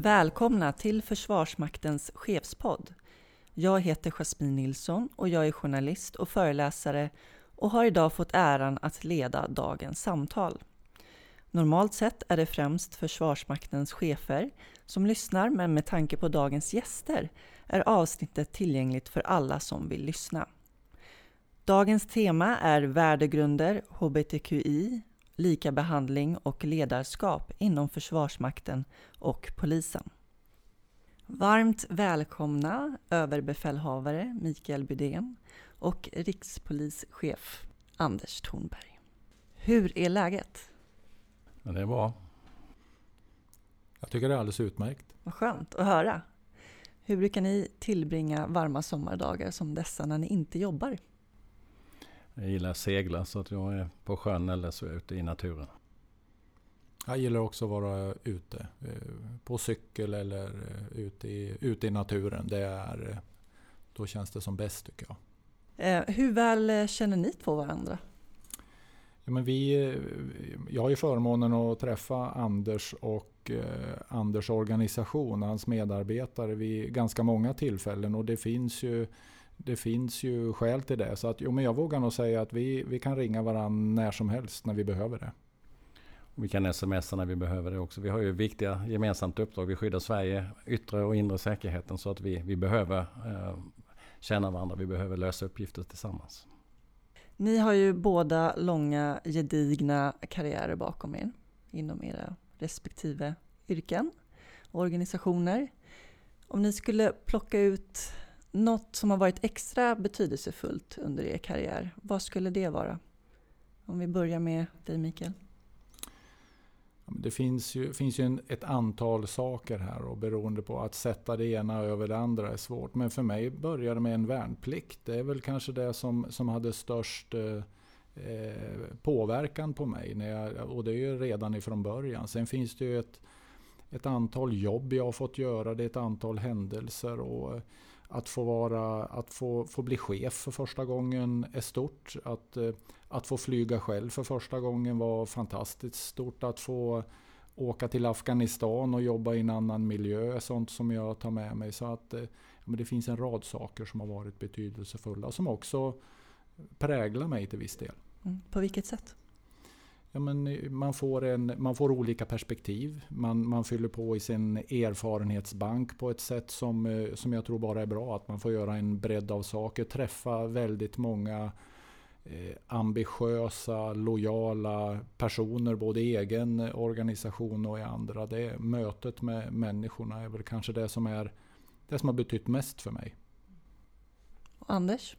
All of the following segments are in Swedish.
Välkomna till Försvarsmaktens chefspodd. Jag heter Jasmine Nilsson och jag är journalist och föreläsare och har idag fått äran att leda dagens samtal. Normalt sett är det främst Försvarsmaktens chefer som lyssnar men med tanke på dagens gäster är avsnittet tillgängligt för alla som vill lyssna. Dagens tema är värdegrunder, hbtqi, likabehandling och ledarskap inom Försvarsmakten och polisen. Varmt välkomna överbefälhavare Mikael Bydén och rikspolischef Anders Thornberg. Hur är läget? Ja, det är bra. Jag tycker det är alldeles utmärkt. Vad skönt att höra. Hur brukar ni tillbringa varma sommardagar som dessa när ni inte jobbar? Jag gillar att segla så att jag är på sjön eller så är jag ute i naturen. Jag gillar också att vara ute. Eh, på cykel eller eh, ute i, ute i naturen. Det är, eh, då känns det som bäst tycker jag. Hur väl känner ni två varandra? Ja, men vi, jag har ju förmånen att träffa Anders och Anders organisation, hans medarbetare vid ganska många tillfällen. Och det finns ju det finns ju skäl till det. Så att, jo, men jag vågar nog säga att vi, vi kan ringa varandra när som helst när vi behöver det. Vi kan smsa när vi behöver det också. Vi har ju viktiga gemensamt uppdrag. Vi skyddar Sverige, yttre och inre säkerheten. Så att vi, vi behöver eh, känna varandra. Vi behöver lösa uppgifter tillsammans. Ni har ju båda långa gedigna karriärer bakom er inom era respektive yrken och organisationer. Om ni skulle plocka ut något som har varit extra betydelsefullt under er karriär, vad skulle det vara? Om vi börjar med dig Mikael. Det finns ju, finns ju en, ett antal saker här och beroende på att sätta det ena över det andra är svårt. Men för mig började det med en värnplikt. Det är väl kanske det som, som hade störst eh, eh, påverkan på mig. När jag, och det är ju redan ifrån början. Sen finns det ju ett, ett antal jobb jag har fått göra. Det är ett antal händelser. och att få, vara, att få, få bli chef för första gången är stort. Att, eh, att få flyga själv för första gången var fantastiskt stort. Att få åka till Afghanistan och jobba i en annan miljö är sånt som jag tar med mig. Så att, eh, ja, det finns en rad saker som har varit betydelsefulla som också präglar mig till viss del. Mm. På vilket sätt? Ja, men eh, man, får en, man får olika perspektiv. Man, man fyller på i sin erfarenhetsbank på ett sätt som, eh, som jag tror bara är bra. Att man får göra en bredd av saker. Träffa väldigt många eh, ambitiösa, lojala personer. Både i egen organisation och i andra. Det mötet med människorna är väl kanske det som, är, det som har betytt mest för mig. Och Anders?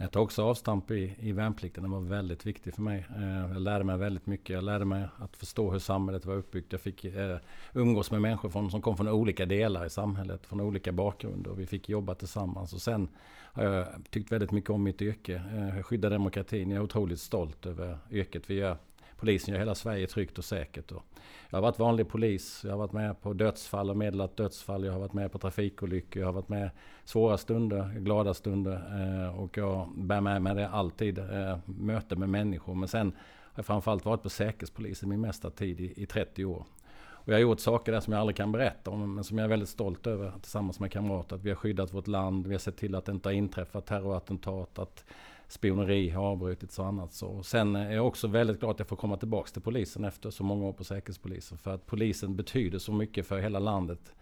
Jag tog också avstamp i, i värnplikten. Den var väldigt viktig för mig. Eh, jag lärde mig väldigt mycket. Jag lärde mig att förstå hur samhället var uppbyggt. Jag fick eh, umgås med människor från, som kom från olika delar i samhället. Från olika bakgrunder. Vi fick jobba tillsammans. Och sen har jag tyckt väldigt mycket om mitt yrke. Eh, jag skyddar demokratin. Jag är otroligt stolt över yrket vi gör. Polisen gör hela Sverige tryggt och säkert. Och jag har varit vanlig polis. Jag har varit med på dödsfall och meddelat dödsfall. Jag har varit med på trafikolyckor. Jag har varit med svåra stunder, glada stunder. Eh, och jag bär med mig det alltid. Eh, möte med människor. Men sen har jag framförallt varit på Säkerhetspolisen min mesta tid i, i 30 år. Och jag har gjort saker där som jag aldrig kan berätta om, men som jag är väldigt stolt över tillsammans med kamrater. Att vi har skyddat vårt land, vi har sett till att det inte har inträffat terrorattentat, att spioneri har avbrutits och annat. Så. Sen är jag också väldigt glad att jag får komma tillbaka till polisen efter så många år på Säkerhetspolisen. För att polisen betyder så mycket för hela landet.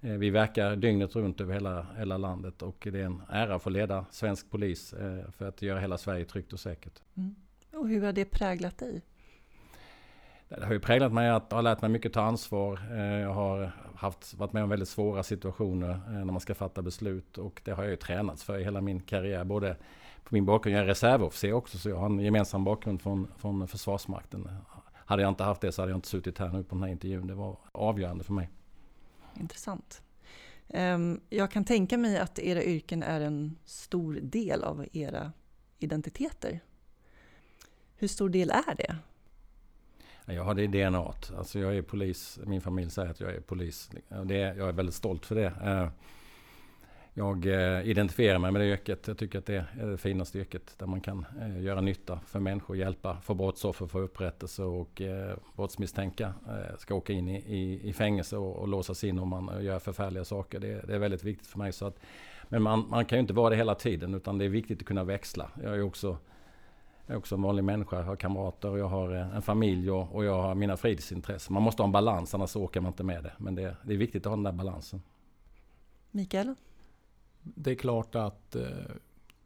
Eh, vi verkar dygnet runt över hela, hela landet och det är en ära att få leda svensk polis eh, för att göra hela Sverige tryggt och säkert. Mm. Och hur har det präglat dig? Det har ju präglat mig att ha lärt mig mycket ta ansvar. Eh, jag har haft, varit med om väldigt svåra situationer när man ska fatta beslut och det har jag ju tränats för i hela min karriär. Både på min bakgrund, jag är reservofficer också så jag har en gemensam bakgrund från, från Försvarsmakten. Hade jag inte haft det så hade jag inte suttit här nu på den här intervjun. Det var avgörande för mig. Intressant. Ehm, jag kan tänka mig att era yrken är en stor del av era identiteter. Hur stor del är det? Jag har det i DNA. Alltså jag är polis. Min familj säger att jag är polis. Det, jag är väldigt stolt för det. Jag eh, identifierar mig med det yrket. Jag tycker att det är det finaste yrket där man kan eh, göra nytta för människor, hjälpa, få brottsoffer, få upprättelse och eh, brottsmisstänka ska åka in i, i, i fängelse och, och låsas in om man gör förfärliga saker. Det, det är väldigt viktigt för mig. Så att, men man, man kan ju inte vara det hela tiden utan det är viktigt att kunna växla. Jag är också jag är också en vanlig människa, jag har kamrater, jag har en familj och, och jag har mina fritidsintressen. Man måste ha en balans, annars åker man inte med det. Men det, det är viktigt att ha den där balansen. Mikael? Det är klart att eh,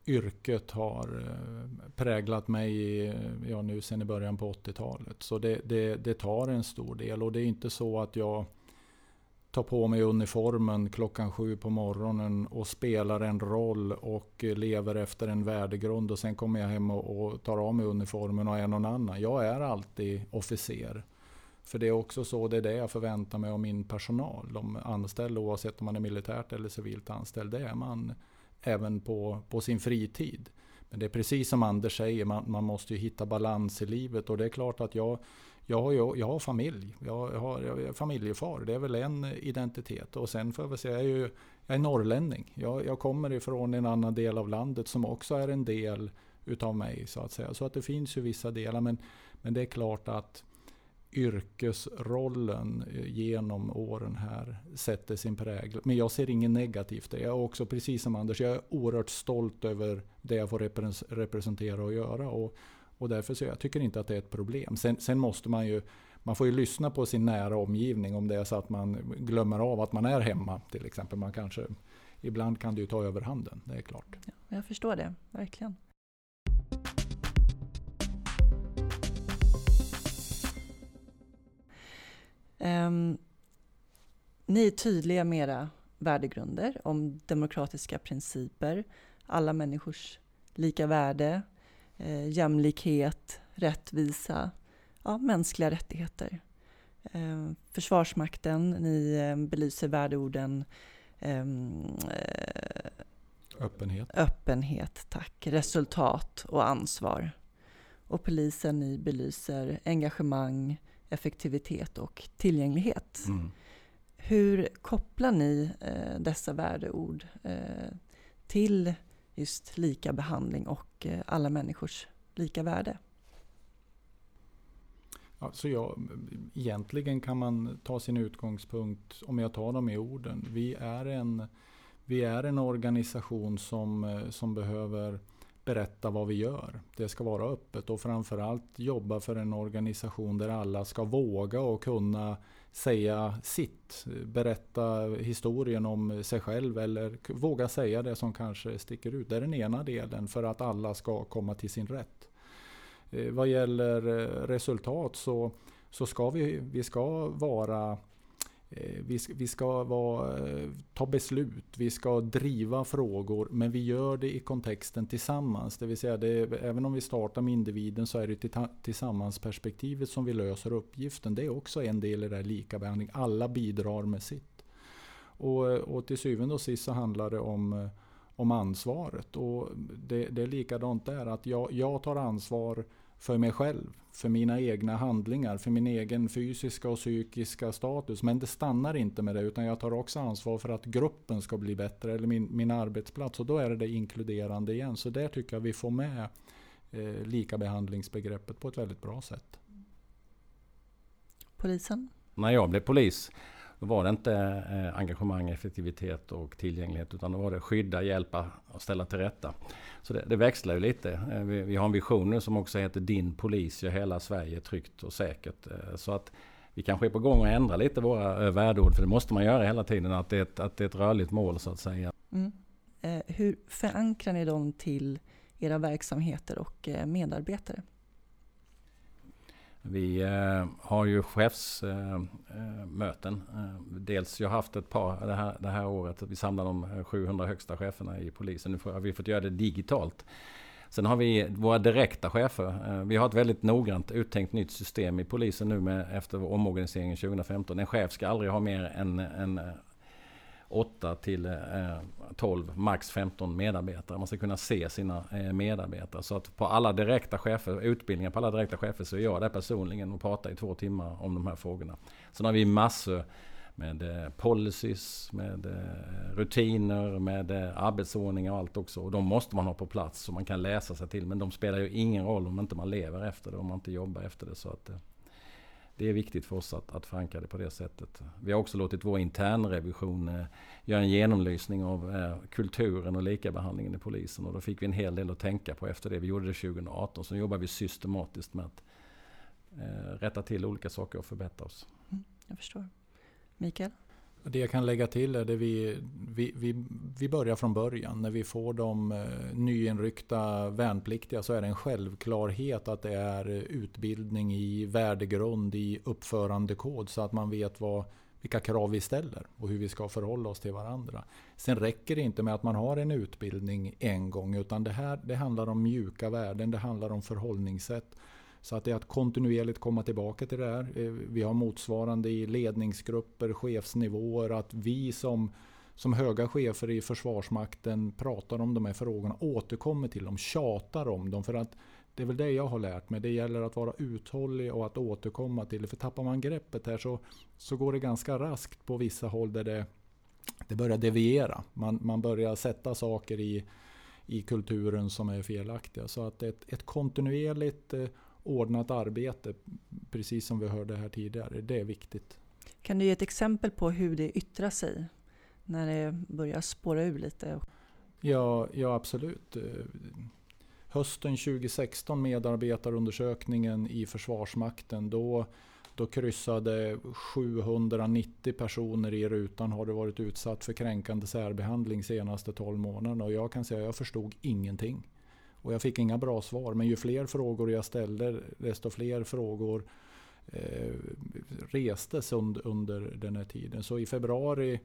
yrket har eh, präglat mig ja, nu sen i början på 80-talet. Så det, det, det tar en stor del och det är inte så att jag tar på mig uniformen klockan sju på morgonen och spelar en roll och lever efter en värdegrund och sen kommer jag hem och, och tar av mig uniformen och är någon annan. Jag är alltid officer. För det är också så, det är det jag förväntar mig av min personal. De anställda oavsett om man är militärt eller civilt anställd, det är man även på, på sin fritid. Men det är precis som Anders säger, man, man måste ju hitta balans i livet och det är klart att jag jag har, jag, jag har familj, jag, har, jag är familjefar, det är väl en identitet. Och sen får jag väl säga, jag är, ju, jag är norrlänning. Jag, jag kommer ifrån en annan del av landet som också är en del utav mig så att säga. Så att det finns ju vissa delar. Men, men det är klart att yrkesrollen genom åren här sätter sin prägel. Men jag ser inget negativt Jag är också, precis som Anders, jag är oerhört stolt över det jag får representera och göra. Och, och därför så jag tycker inte att det är ett problem. Sen, sen, måste man ju man får ju lyssna på sin nära omgivning om det är så att man glömmer av att man är hemma till exempel. Man kanske, ibland kan det ju ta överhanden, det är klart. Ja, jag förstår det, verkligen. Um, ni är tydliga med era värdegrunder om demokratiska principer, alla människors lika värde, eh, jämlikhet, rättvisa, ja, mänskliga rättigheter. Eh, Försvarsmakten, ni eh, belyser värdeorden ehm, eh, öppenhet. öppenhet, tack, resultat och ansvar. Och polisen, ni belyser engagemang, effektivitet och tillgänglighet. Mm. Hur kopplar ni eh, dessa värdeord eh, till just lika behandling och eh, alla människors lika värde. Ja, egentligen kan man ta sin utgångspunkt, om jag tar dem i orden. Vi är en, vi är en organisation som, eh, som behöver berätta vad vi gör. Det ska vara öppet och framförallt jobba för en organisation där alla ska våga och kunna säga sitt. Berätta historien om sig själv eller våga säga det som kanske sticker ut. Det är den ena delen för att alla ska komma till sin rätt. Eh, vad gäller eh, resultat så, så ska vi, vi ska vara Eh, vi ska, vi ska vara, eh, ta beslut, vi ska driva frågor, men vi gör det i kontexten tillsammans. Det vill säga, det, även om vi startar med individen så är det tillsammansperspektivet som vi löser uppgiften. Det är också en del i det här likabehandling. Alla bidrar med sitt. Och, eh, och till syvende och sist så handlar det om, om ansvaret. Och det, det är likadant där, att jag, jag tar ansvar för mig själv, för mina egna handlingar, för min egen fysiska och psykiska status. Men det stannar inte med det utan jag tar också ansvar för att gruppen ska bli bättre eller min, min arbetsplats. Och då är det det inkluderande igen. Så där tycker jag vi får med eh, likabehandlingsbegreppet på ett väldigt bra sätt. Polisen? När jag blev polis då var det inte eh, engagemang, effektivitet och tillgänglighet utan då var det skydda, hjälpa och ställa till rätta. Så det, det växlar ju lite. Eh, vi, vi, har en vision nu som också heter Din polis gör hela Sverige tryggt och säkert. Eh, så att vi kanske är på gång att ändra lite våra eh, värdeord för det måste man göra hela tiden. Att det är ett, att det är ett rörligt mål så att säga. Mm. Eh, hur förankrar ni dem till era verksamheter och eh, medarbetare? Vi eh, har ju chefsmöten. Eh, eh, eh, dels jag har haft ett par det här, det här året. Vi samlar de eh, 700 högsta cheferna i polisen. Nu har vi fått göra det digitalt. Sen har vi våra direkta chefer. Eh, vi har ett väldigt noggrant uttänkt nytt system i polisen nu med, efter omorganiseringen 2015. En chef ska aldrig ha mer än, än 8 till eh, 12, max 15 medarbetare. Man ska kunna se sina eh, medarbetare. Så att på alla direkta chefer, utbildningar på alla direkta chefer så är jag där personligen och pratar i två timmar om de här frågorna. Sen har vi massor med eh, policies, med rutiner, med arbetsordningar och allt också. Och de måste man ha på plats så man kan läsa sig till. Men de spelar ju ingen roll om inte man lever efter det, om man inte jobbar efter det. Så att, det är viktigt för oss att, att förankra det på det sättet. Vi har också låtit vår internrevision eh, göra en genomlysning av eh, kulturen och likabehandlingen i polisen. Och då fick vi en hel del att tänka på efter det. Vi gjorde det 2018. Så jobbar vi systematiskt med att eh, rätta till olika saker och förbättra oss. Mm, jag förstår. Mikael? Det jag kan lägga till är att vi, vi, vi, vi börjar från början. När vi får de eh, nyinryckta värnpliktiga så är det en självklarhet att det är utbildning i värdegrund, i uppförandekod så att man vet vad, vilka krav vi ställer och hur vi ska förhålla oss till varandra. Sen räcker det inte med att man har en utbildning en gång utan det här det handlar om mjuka värden, det handlar om förhållningssätt. Så att det är att kontinuerligt komma tillbaka till det här. Eh, vi har motsvarande i ledningsgrupper, chefsnivåer, att vi som, som höga chefer i Försvarsmakten pratar om de här frågorna, återkommer till dem, tjatar om dem. För att det är väl det jag har lärt mig. Det gäller att vara uthållig och att återkomma till det. För tappar man greppet här så, så går det ganska raskt på vissa håll där det, det börjar deviera. Man, man börjar sätta saker i, i kulturen som är felaktiga. Så att ett, ett kontinuerligt eh, ordnat arbete, precis som vi hörde här tidigare. Det är viktigt. Kan du ge ett exempel på hur det yttrar sig när det börjar spåra ur lite? Ja, ja absolut. Hösten 2016, medarbetarundersökningen i Försvarsmakten, då, då kryssade 790 personer i rutan har du varit utsatt för kränkande särbehandling senaste 12 månaderna. Och jag kan säga att jag förstod ingenting. Och jag fick inga bra svar. Men ju fler frågor jag ställde, desto fler frågor eh, restes under, under den här tiden. Så i februari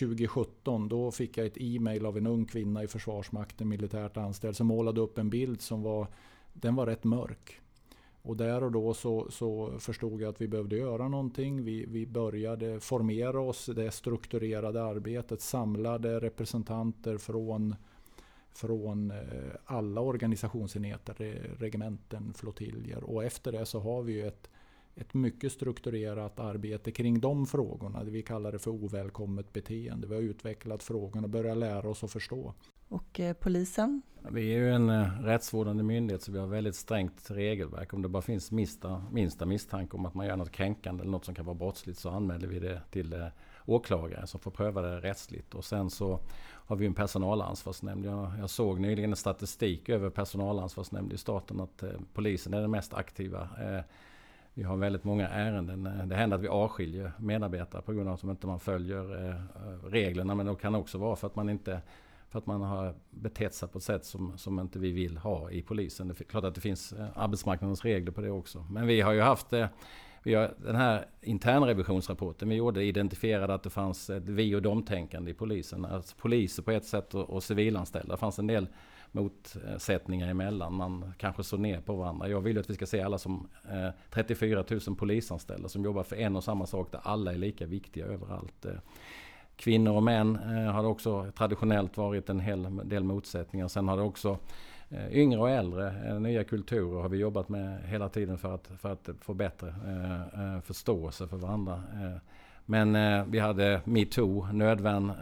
2017 då fick jag ett e-mail av en ung kvinna i Försvarsmakten, militärt anställd, som målade upp en bild som var, den var rätt mörk. Och där och då så, så förstod jag att vi behövde göra någonting. Vi, vi började formera oss, det strukturerade arbetet, samlade representanter från från eh, alla organisationsenheter, regementen, flottiljer. Och efter det så har vi ett, ett mycket strukturerat arbete kring de frågorna. Vi kallar det för ovälkommet beteende. Vi har utvecklat frågorna och börjat lära oss att förstå. Och eh, polisen? Vi är ju en eh, rättsvårdande myndighet så vi har väldigt strängt regelverk. Om det bara finns minsta, minsta misstanke om att man gör något kränkande eller något som kan vara brottsligt så anmäler vi det till eh, åklagare som får pröva det rättsligt. Och sen så har vi en personalansvarsnämnd. Jag, jag såg nyligen en statistik över personalansvarsnämnd i staten att eh, polisen är den mest aktiva. Eh, vi har väldigt många ärenden. Eh, det händer att vi avskiljer medarbetare på grund av att man inte följer eh, reglerna. Men det kan också vara för att man inte för att man har betett sig på ett sätt som, som inte vi vill ha i polisen. Det är klart att det finns eh, arbetsmarknadens regler på det också. Men vi har ju haft eh, vi har, den här internrevisionsrapporten vi gjorde identifierade att det fanns ett vi och dom-tänkande i polisen. Alltså poliser på ett sätt och, och civilanställda. Det fanns en del motsättningar emellan. Man kanske såg ner på varandra. Jag vill att vi ska se alla som eh, 34 000 polisanställda som jobbar för en och samma sak där alla är lika viktiga överallt. Eh, kvinnor och män eh, har också traditionellt varit en hel del motsättningar. Sen har det också Eh, yngre och äldre, eh, nya kulturer har vi jobbat med hela tiden för att, för att få bättre eh, eh förståelse för varandra. Men vi hade metoo, nödvärn,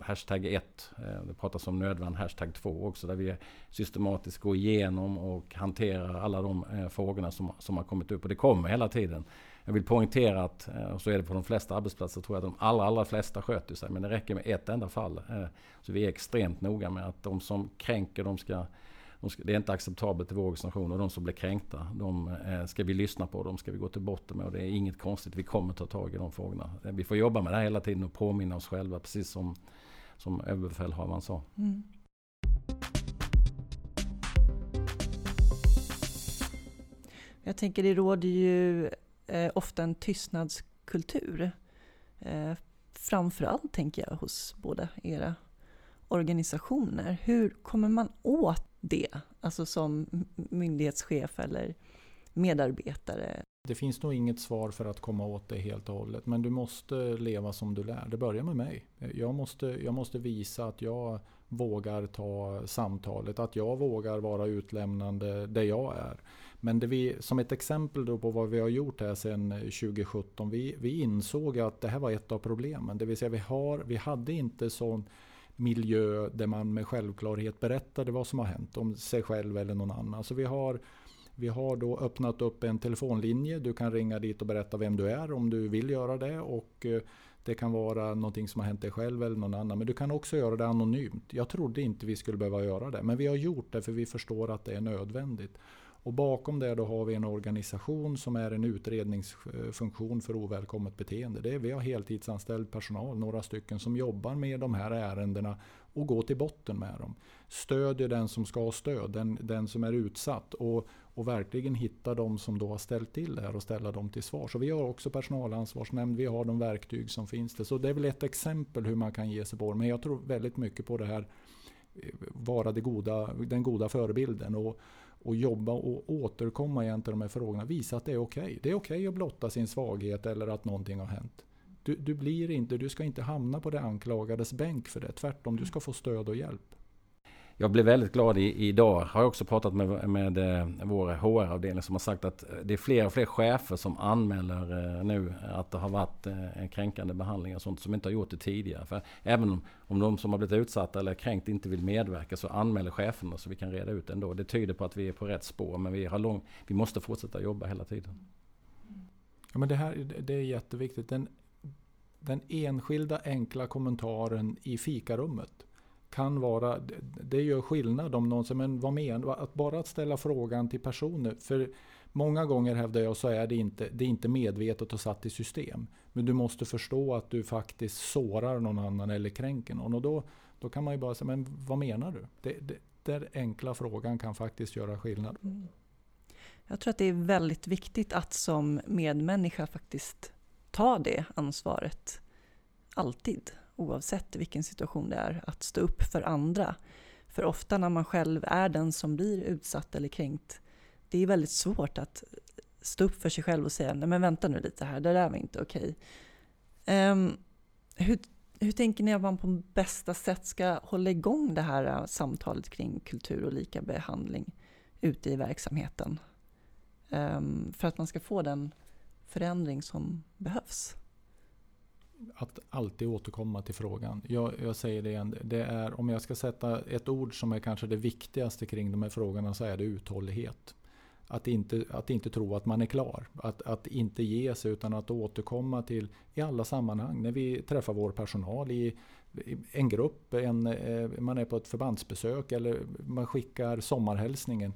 hashtag 1. det pratas om nödvärn, hashtag 2 också. Där vi systematiskt går igenom och hanterar alla de frågorna som, som har kommit upp. Och det kommer hela tiden. Jag vill poängtera att, och så är det på de flesta arbetsplatser, tror jag att de allra, allra flesta sköter sig. Men det räcker med ett enda fall. Så vi är extremt noga med att de som kränker, de ska det är inte acceptabelt i vår organisation och de som blir kränkta, de eh, ska vi lyssna på, de ska vi gå till botten med och det är inget konstigt. Vi kommer ta tag i de frågorna. Eh, vi får jobba med det här hela tiden och påminna oss själva, precis som, som överbefälhavaren sa. Mm. Jag tänker det råder ju eh, ofta en tystnadskultur. Eh, framförallt tänker jag hos båda era organisationer. Hur kommer man åt det? Alltså som myndighetschef eller medarbetare? Det finns nog inget svar för att komma åt det helt och hållet. Men du måste leva som du lär. Det börjar med mig. Jag måste, jag måste visa att jag vågar ta samtalet. Att jag vågar vara utlämnande där jag är. Men det vi, som ett exempel då på vad vi har gjort här sedan 2017. Vi, vi insåg att det här var ett av problemen. Det vill säga vi, har, vi hade inte sån miljö där man med självklarhet berättade vad som har hänt om sig själv eller någon annan. Så vi har vi har då öppnat upp en telefonlinje. Du kan ringa dit och berätta vem du är om du vill göra det. Och eh, det kan vara någonting som har hänt dig själv eller någon annan. Men du kan också göra det anonymt. Jag trodde inte vi skulle behöva göra det. Men vi har gjort det för vi förstår att det är nödvändigt. Och bakom det då har vi en organisation som är en utredningsfunktion för ovälkommet beteende. Det är, vi har heltidsanställd personal, några stycken, som jobbar med de här ärendena och går till botten med dem. Stödjer den som ska ha stöd, den, den som är utsatt. Och, och verkligen hitta de som då har ställt till det här och ställa dem till svar. Så vi har också personalansvarsnämnd, vi har de verktyg som finns. Det. Så det är väl ett exempel hur man kan ge sig på det. Men jag tror väldigt mycket på det här eh, vara det goda, den goda förebilden. Och, och jobba och återkomma igen till de här frågorna. Visa att det är okej. Okay. Det är okej okay att blotta sin svaghet eller att någonting har hänt. Du, du, blir inte, du ska inte hamna på det anklagades bänk för det. Tvärtom, du ska få stöd och hjälp jag blev väldigt glad i, idag. Har jag också pratat med, med eh, vår HR-avdelning som har sagt att eh, det är fler och fler chefer som anmäler eh, nu att det har varit en kränkande behandling och sånt som inte har gjort det tidigare. För även om, om de som har blivit utsatta eller kränkt inte vill medverka så anmäler cheferna så vi kan reda ut det ändå. Det tyder på att vi är på rätt spår men vi, har lång, vi måste fortsätta jobba hela tiden. Ja, men det här det är jätteviktigt. Den, den enskilda enkla kommentaren i fikarummet kan vara, det gör skillnad om någon säger, men vad menar Att bara att ställa frågan till personer. För många gånger hävdar jag så är det inte, det är inte medvetet och satt i system. Men du måste förstå att du faktiskt sårar någon annan eller kränker någon. Och då, då kan man ju bara säga, men vad menar du? Det, det, den enkla frågan kan faktiskt göra skillnad. Mm. Jag tror att det är väldigt viktigt att som medmänniska faktiskt ta det ansvaret. Alltid oavsett vilken situation det är, att stå upp för andra. För ofta när man själv är den som blir utsatt eller kränkt, det är väldigt svårt att stå upp för sig själv och säga nej men vänta nu lite här, det där var inte okej. Um, hur, hur tänker ni att man på bästa sätt ska hålla igång det här äh, samtalet kring kultur och lika behandling ute i verksamheten? Um, för att man ska få den förändring som behövs att alltid återkomma till frågan. Jag, jag, säger det igen, det är, om jag ska sätta ett ord som är kanske det viktigaste kring de här frågorna så är det uthållighet. Att inte, att inte tro att man är klar. Att, att inte ge sig utan att återkomma till i alla sammanhang. När vi träffar vår personal i, i en grupp, en, eh, man är på ett förbandsbesök eller man skickar sommarhälsningen.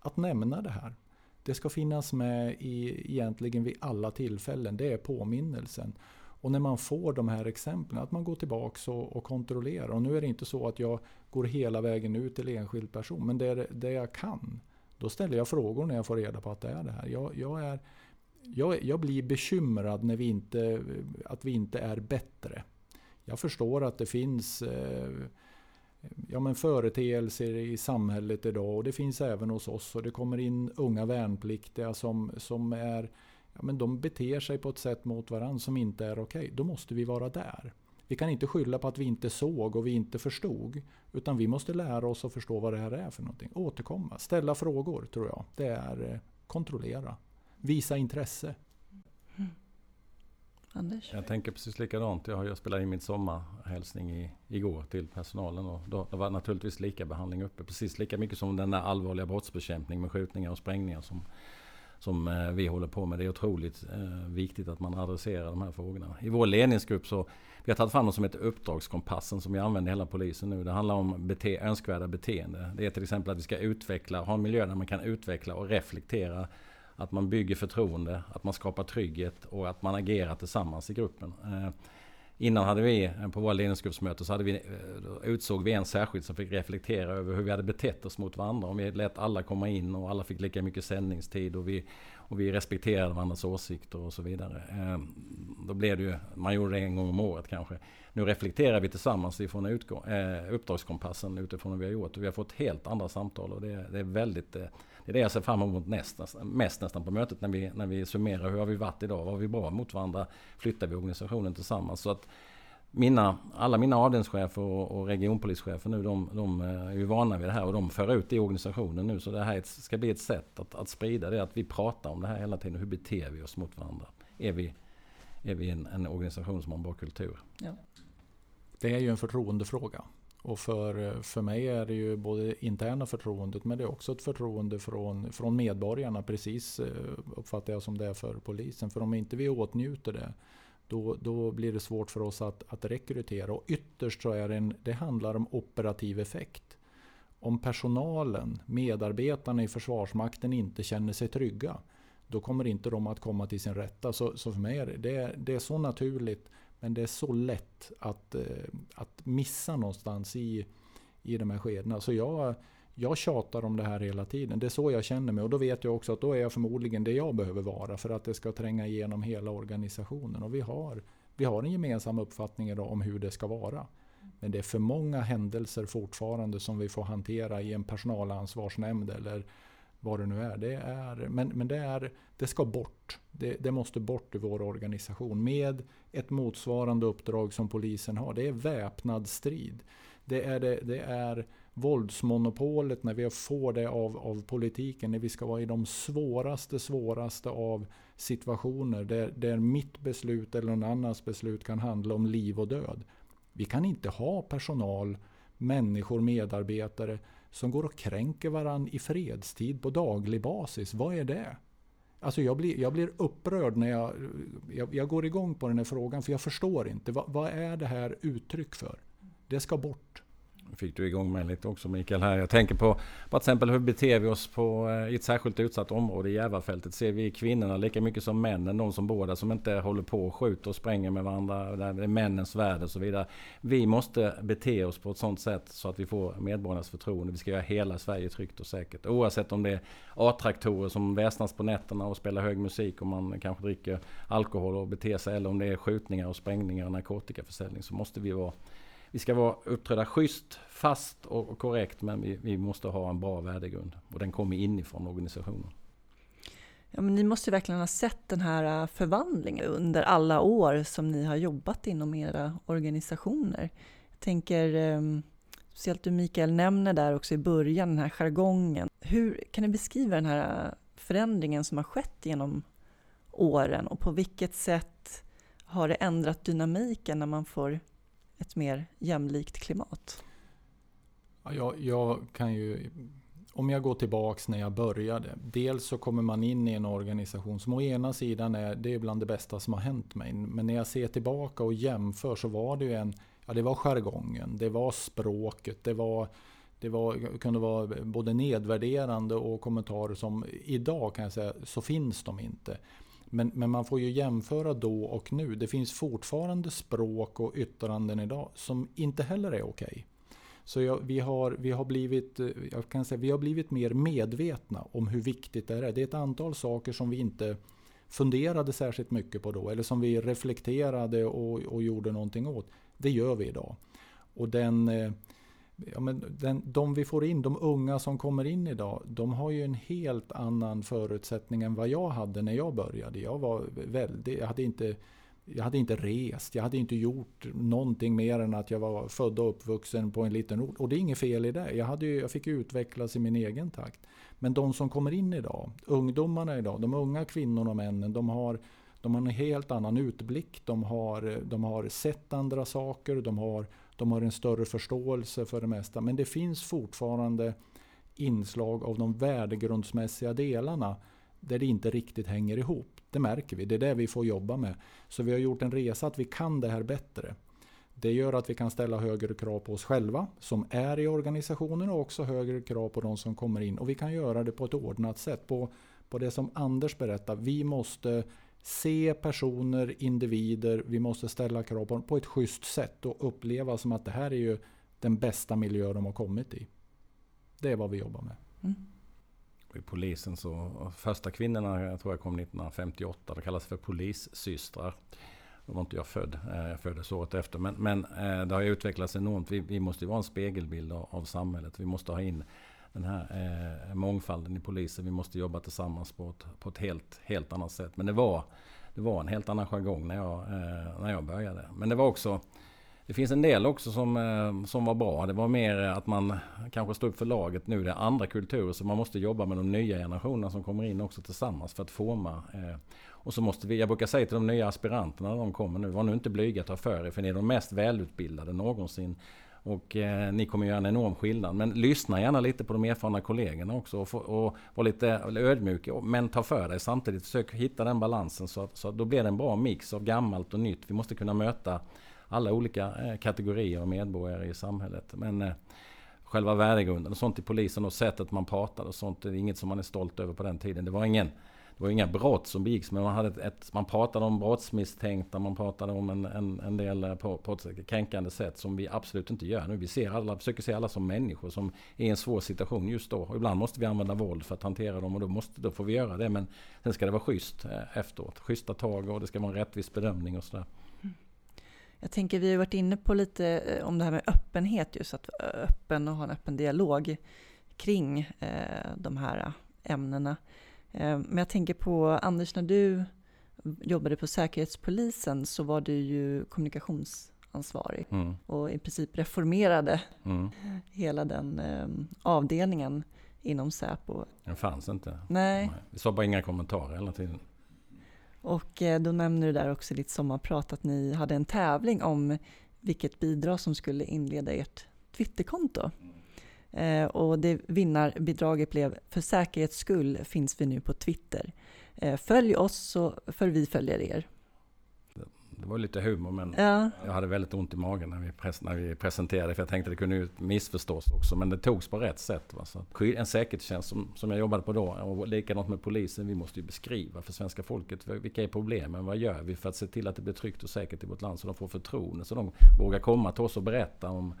Att nämna det här. Det ska finnas med i, egentligen vid alla tillfällen. Det är påminnelsen. Och när man får de här exemplen, att man går tillbaka och, och kontrollerar. Och nu är det inte så att jag går hela vägen ut till enskild person, men det, det jag kan, då ställer jag frågor när jag får reda på att det är det här. Jag, jag, är, jag, jag blir bekymrad när vi inte, att vi inte är bättre. Jag förstår att det finns eh, ja, men företeelser i samhället idag och det finns även hos oss. Och det kommer in unga värnpliktiga som, som är ja, men de beter sig på ett sätt mot varandra som inte är okej. Okay. Då måste vi vara där. Vi kan inte skylla på att vi inte såg och vi inte förstod. Utan vi måste lära oss att förstå vad det här är för någonting. Återkomma, ställa frågor tror jag. Det är eh, kontrollera. Visa intresse. Mm. Anders? Jag tänker precis likadant. Jag, jag spelade in min sommarhälsning i, igår till personalen. Och då, det var naturligtvis lika behandling uppe. Precis lika mycket som den där allvarliga brottsbekämpning med skjutningar och sprängningar som som eh, vi håller på med. Det är otroligt eh, viktigt att man adresserar de här frågorna. I vår ledningsgrupp så vi har tagit fram något som heter Uppdragskompassen som vi använder i hela polisen nu. Det handlar om bete önskvärda beteende. Det är till exempel att vi ska utveckla, ha en miljö där man kan utveckla och reflektera. Att man bygger förtroende, att man skapar trygghet och att man agerar tillsammans i gruppen. Eh, Innan hade vi, eh, på våra ledningsgruppsmöten, så hade vi, eh, utsåg vi en särskild som fick reflektera över hur vi hade betett oss mot varandra. Om vi lät alla komma in och alla fick lika mycket sändningstid och vi, och vi respekterade varandras åsikter och så vidare. Ehm, då blev det ju, man gjorde det en gång om året kanske. Nu reflekterar vi tillsammans ifrån utgång, eh, uppdragskompassen utifrån vad vi har gjort. Och vi har fått helt andra samtal och det, det är väldigt det är det jag ser fram emot näst, mest nästan på mötet när vi, när vi summerar hur har vi varit idag, vad har vi bra mot varandra, flyttar vi organisationen tillsammans. Så att mina, alla mina avdelningschefer och, och regionpolischefer nu, de, de, eh, är ju vana vid det här och de för ut det i organisationen nu. Så det här ska bli ett sätt att, att sprida det, att vi pratar om det här hela tiden. Hur beter vi oss mot varandra? Är vi, är vi en, en organisation som har en bra kultur? Ja. Det är ju en förtroendefråga. Och för, för mig är det ju både interna förtroendet men det är också ett förtroende från, från medborgarna. Precis eh, uppfattar jag som det är för polisen. För om inte vi åtnjuter det då, då blir det svårt för oss att, att rekrytera. Och ytterst så är det, en, det handlar om operativ effekt. Om personalen, medarbetarna i Försvarsmakten inte känner sig trygga, då kommer inte de att komma till sin rätta. Så, så för mig är det, det, är, det är så naturligt, men det är så lätt att, eh, att missa någonstans i, i de här skedena. Så jag, jag tjatar om det här hela tiden. Det är så jag känner mig och då vet jag också att då är jag förmodligen det jag behöver vara för att det ska tränga igenom hela organisationen. Och vi har, vi har en gemensam uppfattning idag om hur det ska vara. Men det är för många händelser fortfarande som vi får hantera i en personalansvarsnämnd eller vad det nu är. Det, är, men men det, är, det ska bort. Det, det, måste bort ur vår organisation med ett motsvarande uppdrag som polisen har. Det är väpnad strid. Det är, det, det är våldsmonopolet, när vi får det av, av politiken, när vi ska vara i de svåraste, svåraste av situationer där, där mitt beslut eller någon annans beslut kan handla om liv och död. Vi kan inte ha personal, människor, medarbetare som går och kränker varandra i fredstid på daglig basis. Vad är det? Alltså jag blir, jag blir upprörd när jag, jag, jag går igång på den här frågan för jag förstår inte. Va, vad är det här uttryck för? Det ska bort fick du igång mig lite också Mikael här. Jag tänker på, på till exempel hur beter vi oss på, eh, i ett särskilt utsatt område i Järvafältet? Ser vi kvinnorna lika mycket som männen? De som bor där som inte håller på och skjuter och spränger med varandra. Där det är männens värld och så vidare. Vi måste bete oss på ett sådant sätt så att vi får medborgarnas förtroende. Vi ska göra hela Sverige tryggt och säkert. Oavsett om det är A-traktorer som väsnas på nätterna och spelar hög musik och man kanske dricker alkohol och beter sig. Eller om det är skjutningar och sprängningar och narkotikaförsäljning. Så måste vi vara vi ska vara uppträda schysst, fast och korrekt men vi, vi måste ha en bra värdegrund. Och den kommer inifrån organisationen. Ja, men ni måste verkligen ha sett den här äh, förvandlingen under alla år som ni har jobbat inom era organisationer. Jag tänker, ähm, speciellt du Mikael nämner där också i början, den här jargongen. Hur kan ni beskriva den här äh, förändringen som har skett genom åren och på vilket sätt har det ändrat dynamiken när man får ett mer jämlikt klimat? Jag, jag kan ju, om jag går tillbaks när jag började. Dels så kommer man in i en organisation som å ena sidan är det är bland det bästa som har hänt mig. Men när jag ser tillbaka och jämför så var det ju en, ja det var jargongen, det var språket, det var det var, kunde vara både nedvärderande och kommentarer som idag kan jag säga så finns de inte. Men, men man får ju jämföra då och nu. Det finns fortfarande språk och yttranden idag som inte heller är okej. Okay. Så jag, vi, har, vi, har blivit, eh, jag kan säga, vi har blivit mer medvetna om hur viktigt det är. Det är ett antal saker som vi inte funderade särskilt mycket på då. Eller som vi reflekterade och, och gjorde någonting åt. Det gör vi idag. Och den eh, ja, men den, de vi får in, de unga som kommer in idag, de har ju en helt annan förutsättning än vad jag hade när jag började. Jag var väldigt, jag hade inte jag hade inte rest, jag hade inte gjort någonting mer än att jag var född och uppvuxen på en liten ort. Och det är inget fel i det. Jag, hade ju, jag fick utvecklas i min egen takt. Men de som kommer in idag, ungdomarna idag, de unga kvinnorna och männen, de har, de har en helt annan utblick. De har, de har sett andra saker, de har de har en större förståelse för det mesta. Men det finns fortfarande inslag av de värdegrundsmässiga delarna där det inte riktigt hänger ihop. Det märker vi. Det är det vi får jobba med. Så vi har gjort en resa att vi kan det här bättre. Det gör att vi kan ställa högre krav på oss själva som är i organisationen och också högre krav på de som kommer in. Och vi kan göra det på ett ordnat sätt. På, på det som Anders berättar. Vi måste se personer, individer, vi måste ställa krav på dem på ett schysst sätt och uppleva som att det här är ju den bästa miljö de har kommit i. Det är vad vi jobbar med. Mm. I polisen så, första kvinnorna jag tror jag kom 1958, det kallas för polissystrar. Då var inte jag född. Eh, jag föddes året efter. Men, men eh, det har utvecklats enormt. Vi, vi måste ju vara en spegelbild av, av samhället. Vi måste ha in den här eh, mångfalden i polisen. Vi måste jobba tillsammans på ett, på ett helt, helt annat sätt. Men det var, det var en helt annan jargong när jag, eh, när jag började. Men det var också det finns en del också som, eh, som var bra. Det var mer att man kanske stod upp för laget nu. Det är andra kulturer så man måste jobba med de nya generationerna som kommer in också tillsammans för att forma. Eh, och så måste vi, jag brukar säga till de nya aspiranterna när de kommer nu, var nu inte blyga, ta för er för ni är de mest välutbildade någonsin. Och eh, ni kommer göra en enorm skillnad. Men lyssna gärna lite på de erfarna kollegorna också och, få, och var lite ödmjuk. Men ta för dig samtidigt. Försök hitta den balansen så att, så att då blir det en bra mix av gammalt och nytt. Vi måste kunna möta alla olika eh, kategorier av medborgare i samhället. Men eh, själva värdegrunden och sånt i polisen och sättet man pratade och sånt. Det är inget som man är stolt över på den tiden. Det var ingen det var inga brott som begicks men man, hade ett, ett, man pratade om brottsmisstänkta, man pratade om en, en, en del eh, på, på ett kränkande sätt som vi absolut inte gör nu. Vi ser alla, försöker se alla som människor som är i en svår situation just då. Och ibland måste vi använda våld för att hantera dem och då, måste, då får vi göra det. Men sen ska det vara schysst eh, efteråt. Schyssta tag och det ska vara en rättvis bedömning och sådär. Mm. Jag tänker, vi har varit inne på lite eh, om det här med öppenhet, just att vara öppen och ha en öppen dialog kring eh, de här ämnena. Eh, men jag tänker på Anders, när du jobbade på Säkerhetspolisen så var du ju kommunikationsansvarig mm. och i princip reformerade mm. hela den eh, avdelningen inom Säpo. Den fanns inte. Nej. Vi sa bara inga kommentarer hela tiden. Och eh, då nämner du där också i ditt sommarprat att ni hade en tävling om vilket bidrag som skulle inleda ert Twitterkonto. Och det vinnarbidraget blev För säkerhets skull finns vi nu på Twitter. Eh, följ oss så för vi följer er det var lite humor men ja. jag hade väldigt ont i magen när vi, pres när vi presenterade för jag tänkte att det kunde ju missförstås också. Men det togs på rätt sätt. Va? Så en säkerhetstjänst som, som jag jobbade på då och likadant med polisen. Vi måste ju beskriva för svenska folket vilka är problemen? Vad gör vi för att se till att det blir tryggt och säkert i vårt land så de får förtroende. Så de vågar komma till oss och berätta om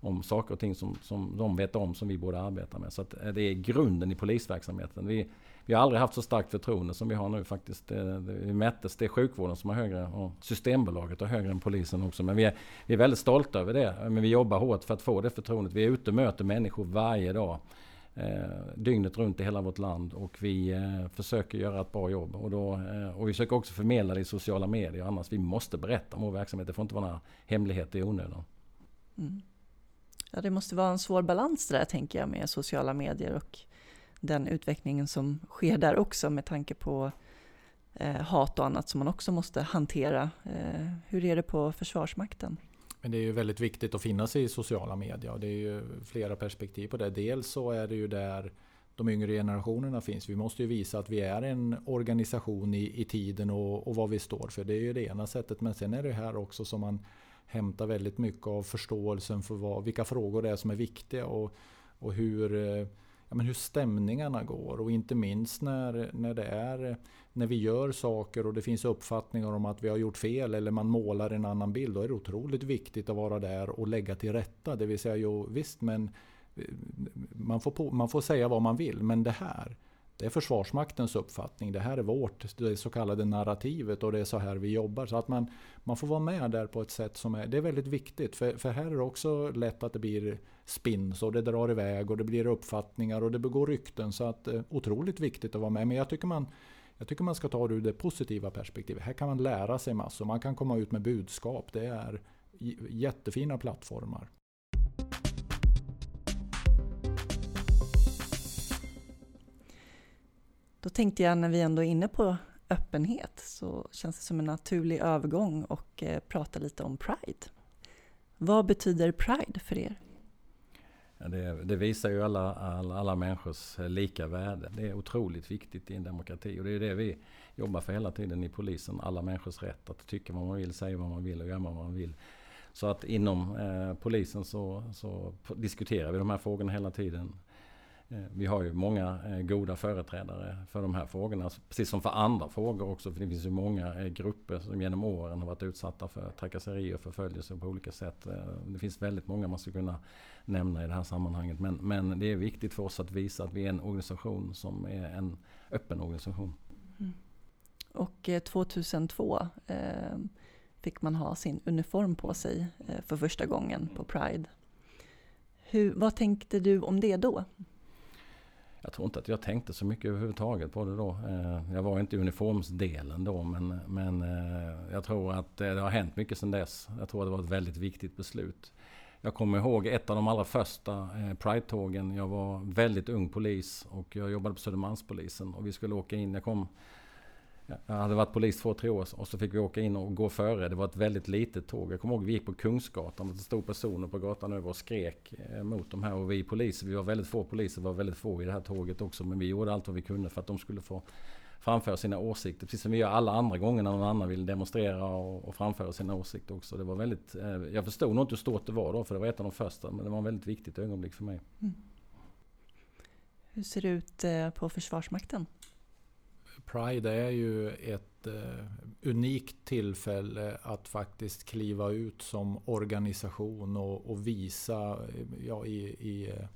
om saker och ting som, som de vet om som vi borde arbeta med. Så eh, det är grunden i polisverksamheten. Vi, vi har aldrig haft så starkt förtroende som vi har nu faktiskt. Det, det, vi mättes, det är sjukvården som har högre och Systembolaget har högre än polisen också. Men vi är, vi är väldigt stolta över det. Men vi jobbar hårt för att få det förtroendet. Vi är ute och möter människor varje dag. Eh, dygnet runt i hela vårt land och vi eh, försöker göra ett bra jobb. Och, då, eh, och vi försöker också förmedla det i sociala medier. Annars vi måste berätta om vår verksamhet. Det får inte vara några hemligheter i onödan. Mm. Ja, det måste vara en svår balans där tänker jag med sociala medier och den utvecklingen som sker där också med tanke på eh, hat och annat som man också måste hantera. Eh, hur är det på Försvarsmakten? Men det är ju väldigt viktigt att finnas i sociala medier. och Det är ju flera perspektiv på det. Dels så är det ju där de yngre generationerna finns. Vi måste ju visa att vi är en organisation i, i tiden och, och vad vi står för. Det är ju det ena sättet. Men sen är det här också som man hämtar väldigt mycket av förståelsen för vad, vilka frågor det är som är viktiga och, och hur, eh, ja, men hur stämningarna går. Och inte minst när, när, det är, när vi gör saker och det finns uppfattningar om att vi har gjort fel eller man målar en annan bild. Då är det otroligt viktigt att vara där och lägga till rätta. Det vill säga, jo, visst men eh, man får, på, man får säga vad man vill, men det här det är Försvarsmaktens uppfattning. Det här är vårt, det så kallade narrativet och det är så här vi jobbar. Så att man, man får vara med där på ett sätt som är, det är väldigt viktigt. För, för här är det också lätt att det blir spins och det drar iväg och det blir uppfattningar och det begår rykten. Så att eh, otroligt viktigt att vara med. Men jag tycker man jag tycker man ska ta det ur det positiva perspektivet. Här kan man lära sig massor. Man kan komma ut med budskap. Det är jättefina plattformar. Då tänkte jag när vi ändå är inne på öppenhet så känns det som en naturlig övergång och eh, prata lite om Pride. Vad betyder Pride för er? Ja, det, det, visar ju alla, alla, alla människors eh, lika värde. Det är otroligt viktigt i en demokrati och det är det vi jobbar för hela tiden i polisen. Alla människors rätt att tycka vad man vill, säga vad man vill och göra vad man vill. Så att inom eh, polisen så, så diskuterar vi de här frågorna hela tiden. Eh, vi har ju många eh, goda företrädare för de här frågorna, precis som för andra frågor också. För det finns ju många eh, grupper som genom åren har varit utsatta för trakasserier och förföljelse på olika sätt. Det finns väldigt många man skulle kunna nämna i det här sammanhanget. Men, men det är viktigt för oss att visa att vi är en organisation som är en öppen organisation. Mm. Och 2002, fick man ha sin uniform på sig för första gången på Pride. Hur, vad tänkte du om det då? Jag tror inte att jag tänkte så mycket överhuvudtaget på det då. Eh, jag var inte i uniformsdelen då men, men eh, jag tror att eh, det har hänt mycket sedan dess. Jag tror att det var ett väldigt viktigt beslut. Jag kommer ihåg ett av de allra första Pride-tågen. Jag var väldigt ung polis och jag jobbade på Södermalmspolisen och vi skulle åka in. Jag kom jag hade varit polis två, tre år och så fick vi åka in och gå före. Det var ett väldigt litet tåg. Jag kommer ihåg vi gick på Kungsgatan och det stod personer på gatan över och skrek eh, mot de här. Och vi poliser, vi var väldigt få poliser, var väldigt få i det här tåget också. Men vi gjorde allt vad vi kunde för att de skulle få framföra sina åsikter. Precis som vi gör alla andra gånger när någon annan vill demonstrera och, och framföra sina åsikter också. Det var väldigt, eh, jag förstod nog inte hur stort det var då, för det var ett av de första. Men det var ett väldigt viktigt ögonblick för mig. Mm. Hur ser det ut eh, på Försvarsmakten? Pride är ju ett eh, unikt tillfälle att faktiskt kliva ut som organisation och, och visa eh, ja, i, i, eh,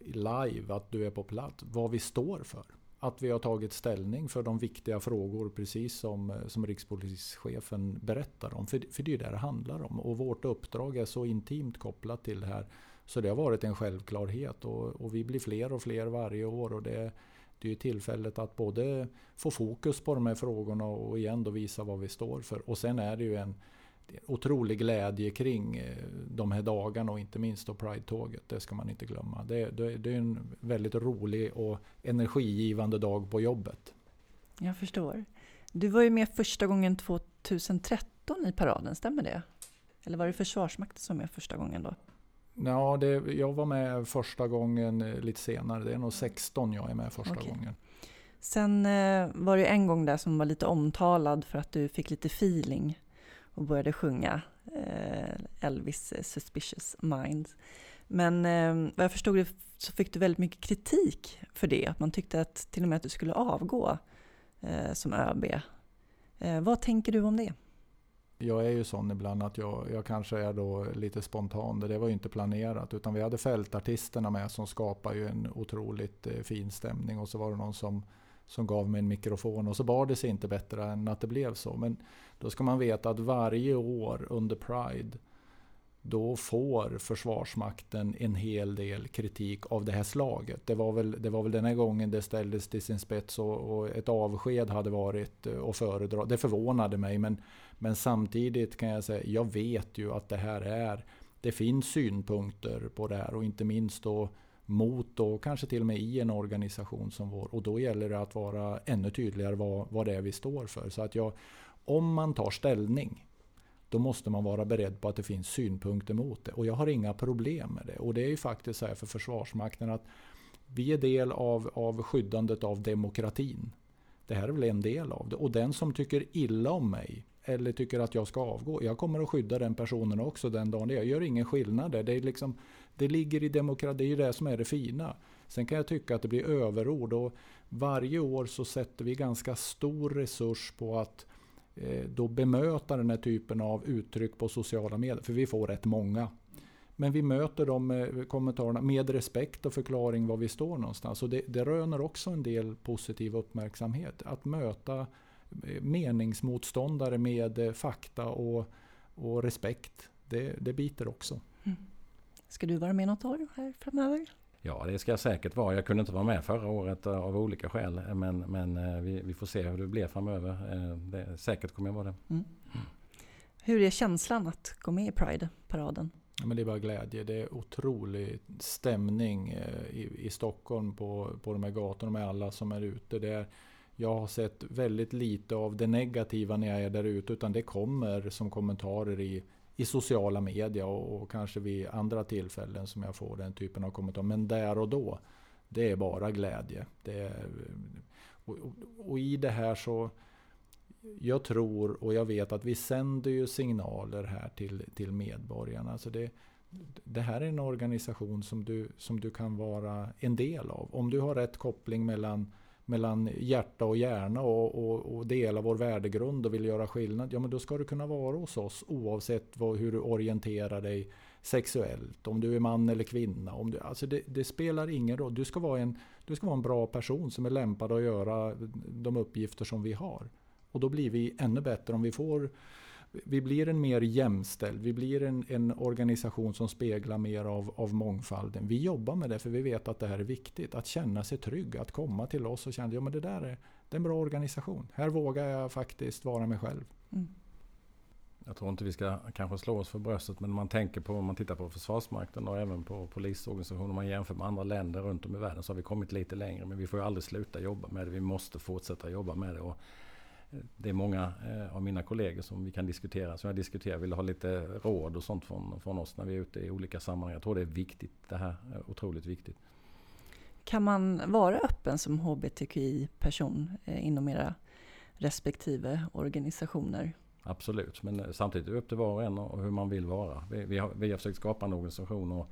i, live att du är på plats, vad vi står för. Att vi har tagit ställning för de viktiga frågor precis som, eh, som rikspolischefen berättar om. För, för det är det det handlar om. Och vårt uppdrag är så intimt kopplat till det här. Så det har varit en självklarhet och, och vi blir fler och fler varje år. Och det det är ju tillfället att både få fokus på de här frågorna och igen då visa vad vi står för. Och sen är det ju en otrolig glädje kring eh, de här dagarna och inte minst då Pride-tåget. Det ska man inte glömma. Det, det, det är en väldigt rolig och energigivande dag på jobbet. Jag förstår. Du var ju med första gången 2013 i paraden, stämmer det? Eller var det Försvarsmakten som var med första gången då? Ja, det, jag var med första gången eh, lite senare. Det är nog 16 jag är med första okay. gången. Sen eh, var det en gång där som var lite omtalad för att du fick lite feeling och började sjunga eh, Elvis Suspicious Minds. Men eh, vad jag förstod det så fick du väldigt mycket kritik för det. Att man tyckte att till och med att du skulle avgå som ÖB. Vad tänker du om det? Jag är ju sån ibland att jag, jag kanske är då lite spontan. Det var ju inte planerat utan vi hade fältartisterna med som skapar ju en otroligt eh, fin stämning och så var det någon som, som gav mig en mikrofon och så bar det sig inte bättre än att det blev så. Men då ska man veta att varje år under Pride då får Försvarsmakten en hel del kritik av det här slaget. Det var väl, det var väl den här gången det ställdes till sin spets och, och ett avsked hade varit eh, att föredra. Det förvånade mig men, men samtidigt kan jag säga, jag vet ju att det här är, det finns synpunkter på det här och inte minst då mot och kanske till och med i en organisation som vår. Och då gäller det att vara ännu tydligare vad, vad det är vi står för. Så att jag, om man tar ställning då måste man vara beredd på att det finns synpunkter mot det. Och jag har inga problem med det. Och det är ju faktiskt så här för Försvarsmakten att vi är del av, av skyddandet av demokratin. Det här är väl en del av det. Och den som tycker illa om mig eller tycker att jag ska avgå. Jag kommer att skydda den personen också den dagen. Jag gör ingen skillnad där. Det, är liksom, det ligger i demokrati, det är det som är det fina. Sen kan jag tycka att det blir överord. Och varje år så sätter vi ganska stor resurs på att Eh, då bemöta den här typen av uttryck på sociala medier. För vi får rätt många. Men vi möter de kommentarerna med respekt och förklaring var vi står någonstans. Och det, det röner också en del positiv uppmärksamhet. Att möta meningsmotståndare med eh, fakta och, och respekt. Det, det biter också. Mm. Ska du vara med något år här framöver? Ja, det ska jag säkert vara. Jag kunde inte vara med förra året eh, av olika skäl. Men, men eh, vi, vi får se hur det blir framöver. Det, säkert kommer jag vara det. Mm. Mm. Hur är känslan att gå med i Pride-paraden? Ja, men det är bara glädje. Det är otrolig stämning i, i Stockholm på, på de här gatorna med alla som är ute. Det är, jag har sett väldigt lite av det negativa när jag är där ute. Utan det kommer som kommentarer i i sociala medier och, och, kanske vid andra tillfällen som jag får den typen av kommentarer. Men där och då, det är bara glädje. Det är, och, och, och, i det här så, jag tror och jag vet att vi sänder ju signaler här till, till medborgarna. Så det, det här är en organisation som du, som du kan vara en del av. Om du har rätt koppling mellan mellan hjärta och hjärna och, och, och dela vår värdegrund och vill göra skillnad. Ja men då ska du kunna vara hos oss oavsett vad, hur du orienterar dig sexuellt. Om du är man eller kvinna. Om du, alltså det, det, spelar ingen roll. Du ska, vara en, du ska vara en bra person som är lämpad att göra de uppgifter som vi har. Och då blir vi ännu bättre om vi får vi blir en mer jämställd, vi blir en, en organisation som speglar mer av, av mångfalden. Vi jobbar med det för vi vet att det här är viktigt. Att känna sig trygg, att komma till oss och känna att ja, det där är, det är en bra organisation. Här vågar jag faktiskt vara mig själv. Mm. Jag tror inte vi ska kanske slå oss för bröstet men man tänker på, om man tittar på Försvarsmakten och även på polisorganisationer, om man jämför med andra länder runt om i världen så har vi kommit lite längre. Men vi får ju aldrig sluta jobba med det. Vi måste fortsätta jobba med det. Och det är många eh, av mina kollegor som vi kan diskutera, som jag diskuterar, vill ha lite råd och sånt från, från oss när vi är ute i olika sammanhang. Jag tror det är viktigt. Det här är otroligt viktigt. Kan man vara öppen som hbtqi-person eh, inom era respektive organisationer? Absolut, men eh, samtidigt är det upp till var och en och hur man vill vara. Vi, vi, har, vi har försökt skapa en organisation och eh,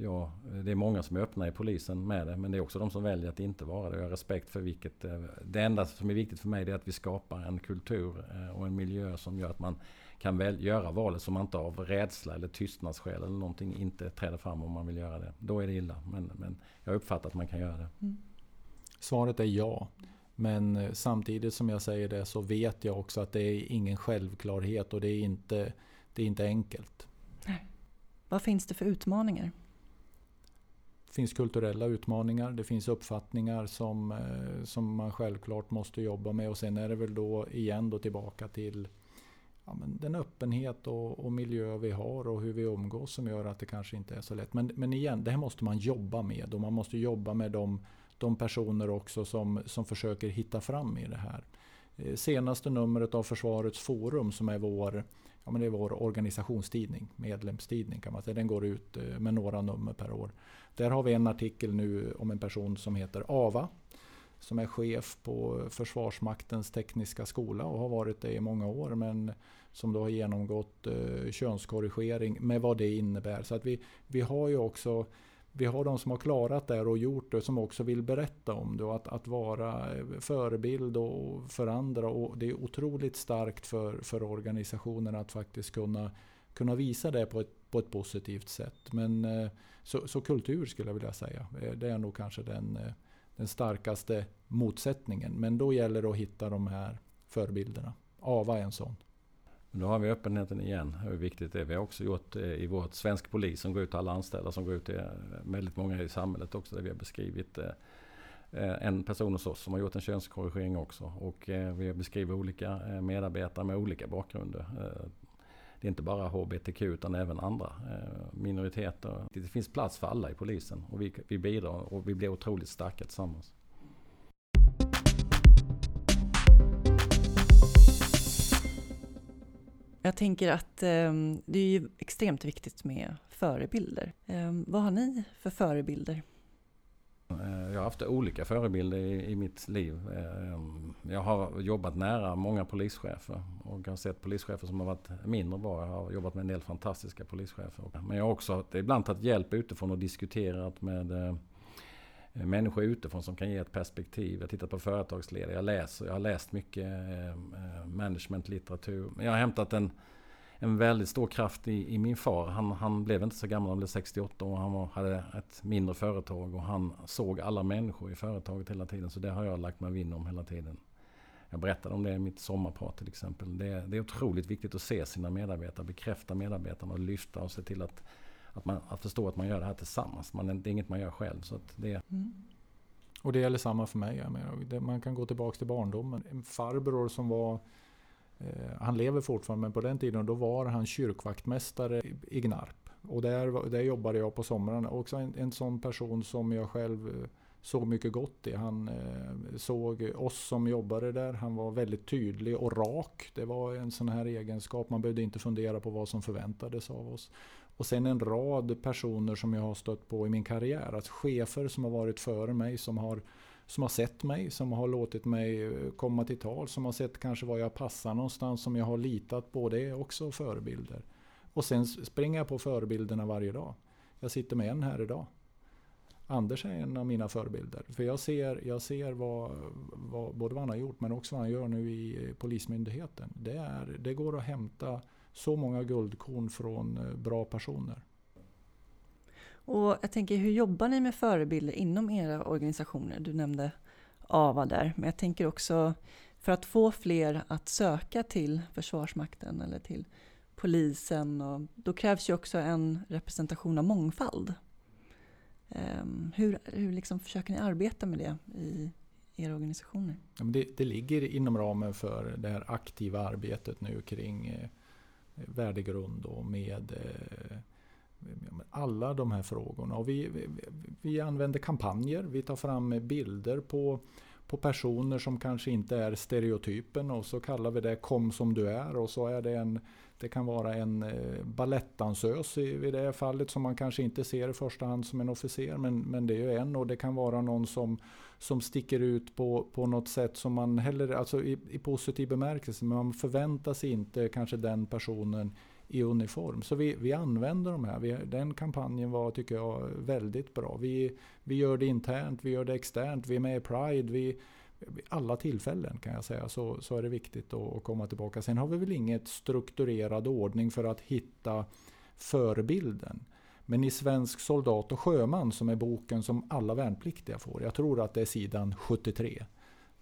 ja, det är många som är öppna i polisen med det. Men det är också de som väljer att inte vara det. Jag har respekt för vilket... Eh, det enda som är viktigt för mig är att vi skapar en kultur eh, och en miljö som gör att man kan väl göra valet som man inte av rädsla eller tystnadsskäl eller någonting inte träder fram om man vill göra det. Då är det illa. Men, men jag uppfattar att man kan göra det. Mm. Svaret är ja. Men eh, samtidigt som jag säger det så vet jag också att det är ingen självklarhet och det är inte, det är inte enkelt. Vad finns det för utmaningar? Det finns kulturella utmaningar, det finns uppfattningar som, eh, som man självklart måste jobba med och sen är det väl då igen då tillbaka till ja, men den öppenhet och, och, miljö vi har och hur vi umgås som gör att det kanske inte är så lätt. Men, men igen, det här måste man jobba med och man måste jobba med de de personer också som, som försöker hitta fram i det här. Eh, senaste numret av Försvarets Forum som är vår, ja, men det är vår organisationstidning, medlemstidning kan man säga. Den går ut eh, med några nummer per år. Där har vi en artikel nu om en person som heter Ava. Som är chef på Försvarsmaktens tekniska skola och har varit det i många år. Men som då har genomgått eh, könskorrigering med vad det innebär. Så att vi, vi har ju också vi har de som har klarat det och gjort det som också vill berätta om det. Och att, att vara förebild och för andra. Och det är otroligt starkt för, för organisationen att faktiskt kunna, kunna visa det på ett, på ett positivt sätt. Men eh, så, så kultur skulle jag vilja säga. Eh, det är nog kanske den, eh, den starkaste motsättningen. Men då gäller det att hitta de här förebilderna. Ava är en sån. Nu har vi öppenheten igen, hur viktigt det är. Vi har också gjort eh, i vårt svensk polis som går ut till alla anställda, som går ut till eh, väldigt många i samhället också, där vi har beskrivit eh, en person hos oss som har gjort en könskorrigering också. Och vi beskriver olika medarbetare med olika bakgrunder. Det är inte bara HBTQ utan även andra minoriteter. Det finns plats för alla i polisen och vi, vi bidrar och vi blir otroligt starka tillsammans. Jag tänker att eh, det är ju extremt viktigt med förebilder. Eh, vad har ni för förebilder? Eh, jag har haft olika förebilder i, i mitt liv. Ehm, jag har jobbat nära många polischefer och har sett polischefer som har varit mindre bra. Jag har jobbat med en del fantastiska polischefer. Men jag har också ibland tagit hjälp utifrån och diskuterat med Eh, Eh, människor utifrån som kan ge ett perspektiv. Jag tittar på företagsledare, jag läser, jag har läst mycket eh, eh, managementlitteratur. Jag har hämtat en, en väldigt stor kraft i, i min far. Han, han blev inte så gammal, han blev 68 och han var, hade ett mindre företag och han såg alla människor i företaget hela tiden. Så det har jag lagt mig vinn om hela tiden. Jag berättade om det i mitt sommarprat till exempel. Det, det är otroligt viktigt att se sina medarbetare, bekräfta medarbetarna och lyfta och se till att att, man, att förstå att man gör det här tillsammans. Man, det är inget man gör själv. Så det... Mm. Och det gäller samma för mig. Man kan gå tillbaka till barndomen. En farbror som var eh, han lever fortfarande, men på den tiden då var han kyrkvaktmästare i Gnarp. Och där, där jobbade jag på somrarna. Också en, en sån person som jag själv eh, såg mycket gott i. Han eh, såg oss som jobbade där. Han var väldigt tydlig och rak. Det var en sån här egenskap. Man behövde inte fundera på vad som förväntades av oss. Och sen en rad personer som jag har stött på i min karriär. Alltså chefer som har varit före mig, som har, som har sett mig, som har låtit mig eh, komma till tal, som har sett kanske var jag passar någonstans, som jag har litat på. Det är också förebilder. Och sen springer jag på förebilderna varje dag. Jag sitter med en här idag. Anders är en av mina förebilder. För jag ser, jag ser vad, vad, både vad han har gjort men också vad han gör nu i eh, Polismyndigheten. Det, är, det går att hämta så många guldkorn från eh, bra personer. Och jag tänker, hur jobbar ni med förebilder inom era organisationer? Du nämnde AVA där, men jag tänker också för att få fler att söka till Försvarsmakten eller till polisen. Och då krävs ju också en representation av mångfald. Um, hur hur liksom försöker ni arbeta med det i era organisationer? Ja, det, det, ligger inom ramen för det här aktiva arbetet nu kring eh, värdegrund och med eh, alla de här frågorna. Och vi, vi, vi använder kampanjer, vi tar fram bilder på på personer som kanske inte är stereotypen och så kallar vi det Kom som du är och så är det en det kan vara en eh, balettdansös i, i det fallet som man kanske inte ser i första hand som en officer men, men det är ju en och det kan vara någon som som sticker ut på, på något sätt som man heller, alltså i, i positiv bemärkelse, men man förväntar sig inte kanske den personen i uniform. Så vi, vi använder de här. Vi, den kampanjen var, tycker jag, väldigt bra. Vi, vi gör det internt, vi gör det externt, vi är med i Pride. Vi, vid alla tillfällen kan jag säga så, så är det viktigt att, att komma tillbaka. Sen har vi väl inget strukturerad ordning för att hitta förebilden. Men i Svensk soldat och sjöman som är boken som alla värnpliktiga får. Jag tror att det är sidan 73.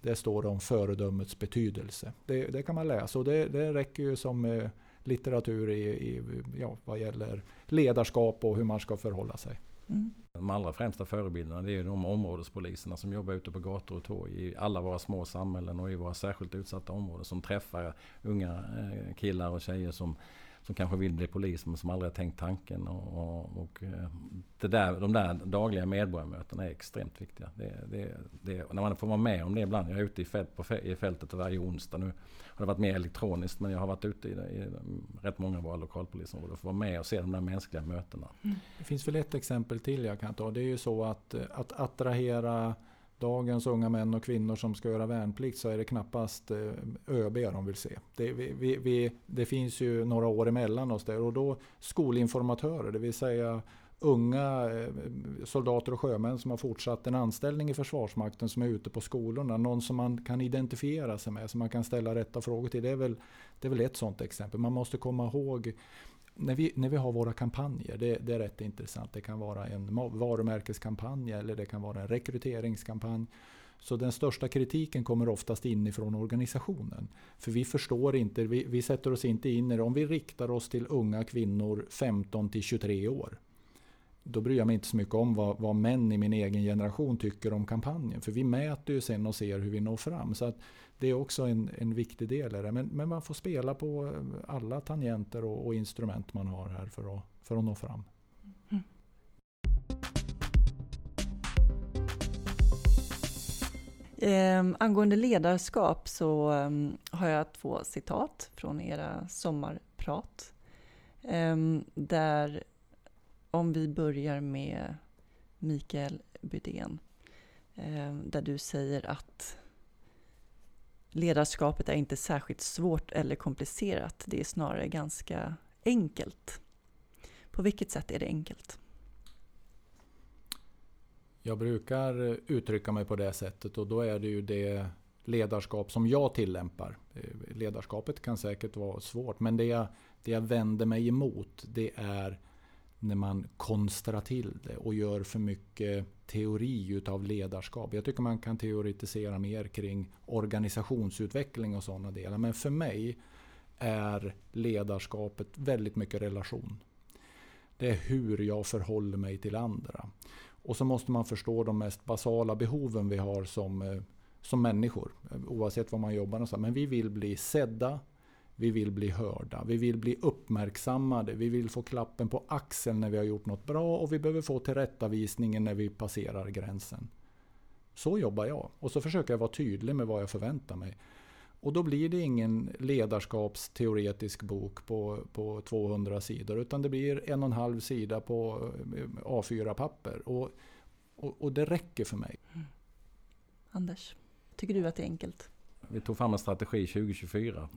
Det står om föredömets betydelse. Det, det kan man läsa och det, det räcker ju som eh, litteratur i, i, ja, vad gäller ledarskap och hur man ska förhålla sig. Mm. De allra främsta förebilderna det är de områdespoliserna som jobbar ute på gator och torg i alla våra små samhällen och i våra särskilt utsatta områden. Som träffar unga eh, killar och tjejer som som kanske vill bli polis men som aldrig har tänkt tanken. Och, och, och eh, det där, de där dagliga medborgarmötena är extremt viktiga. Det, det, det, när man får vara med om det ibland. Jag är ute i, fält, på, i fältet varje onsdag. Nu har det varit mer elektroniskt men jag har varit ute i, i rätt många av våra lokalpolisområden. Och få vara med och se de där mänskliga mötena. Mm. Det finns väl ett exempel till jag kan ta. Det är ju så att, att attrahera dagens unga män och kvinnor som ska göra värnplikt så är det knappast eh, ÖB de vill se. Det, vi, vi, det finns ju några år emellan oss där och då skolinformatörer, det vill säga unga eh, soldater och sjömän som har fortsatt en anställning i Försvarsmakten som är ute på skolorna. Någon som man kan identifiera sig med, som man kan ställa rätta frågor till. Det är väl, det är väl ett sådant exempel. Man måste komma ihåg när vi, när vi har våra kampanjer, det, det, är rätt intressant. Det kan vara en varumärkeskampanj eller det kan vara en rekryteringskampanj. Så den största kritiken kommer oftast inifrån organisationen. För vi förstår inte, vi, vi sätter oss inte in i det. Om vi riktar oss till unga kvinnor 15 till 23 år. Då bryr jag mig inte så mycket om vad, vad män i min egen generation tycker om kampanjen. För vi mäter ju sen och ser hur vi når fram. Så att det är också en, en viktig del i det. Men, men, man får spela på eh, alla tangenter och, och, instrument man har här för att, för att nå fram. Mm. Eh, angående ledarskap så eh, har jag två citat från era sommarprat. Eh, där, om vi börjar med Mikael Bydén, eh, där du säger att ledarskapet är inte särskilt svårt eller komplicerat. Det är snarare ganska enkelt. På vilket sätt är det enkelt? Jag brukar uttrycka mig på det sättet och då är det ju det ledarskap som jag tillämpar. Eh, ledarskapet kan säkert vara svårt men det jag, det jag vänder mig emot det är när man konstrar till det och gör för mycket teori utav ledarskap. Jag tycker man kan teoretisera mer kring organisationsutveckling och sådana delar. Men för mig är ledarskapet väldigt mycket relation. Det är hur jag förhåller mig till andra. Och så måste man förstå de mest basala behoven vi har som, eh, som människor. Oavsett var man jobbar någonstans. Men vi vill bli sedda, vi vill bli hörda, vi vill bli uppmärksammade, vi vill få klappen på axeln när vi har gjort något bra och vi behöver få tillrättavisningen när vi passerar gränsen. Så jobbar jag och så försöker jag vara tydlig med vad jag förväntar mig. Och då blir det ingen ledarskapsteoretisk bok på, på 200 sidor utan det blir en och en halv sida på eh, A4-papper. Och, och, och, det räcker för mig. Mm. Anders, tycker du att det är enkelt? Vi tog fram en strategi 2024.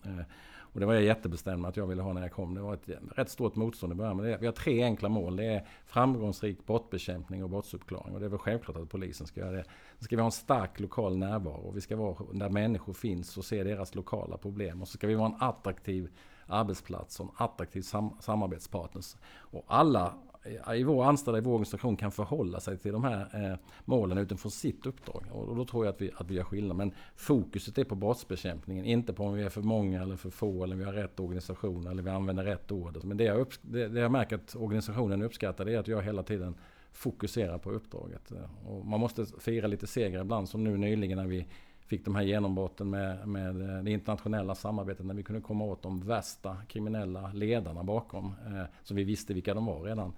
Och det var jag jättebestämd med att jag ville ha när jag kom. Det var ett rätt stort motstånd i början. Men det, vi har tre enkla mål. Det är framgångsrik brottsbekämpning och brottsuppklaring. Och det är väl självklart att polisen ska göra det. Sen ska vi ha en stark lokal närvaro. Vi ska vara där människor finns och se deras lokala problem. Och så ska vi vara en attraktiv arbetsplats och en attraktiv sam samarbetspartner. Och alla Eh, i vår anställda i vår organisation kan förhålla sig till de här eh, målen utifrån sitt uppdrag. Och, då tror jag att vi, att vi gör skillnad. Men fokuset är på brottsbekämpningen, inte på om vi är för många eller för få eller om vi har rätt organisation eller vi använder rätt ord. Men det jag, upp, det, det jag märker att organisationen uppskattar det är att jag hela tiden fokuserar på uppdraget. Och man måste fira lite segrar ibland som nu nyligen när vi fick de här genombrotten med, med eh, det internationella samarbetet när vi kunde komma åt de värsta kriminella ledarna bakom. Eh, så vi visste vilka de var redan.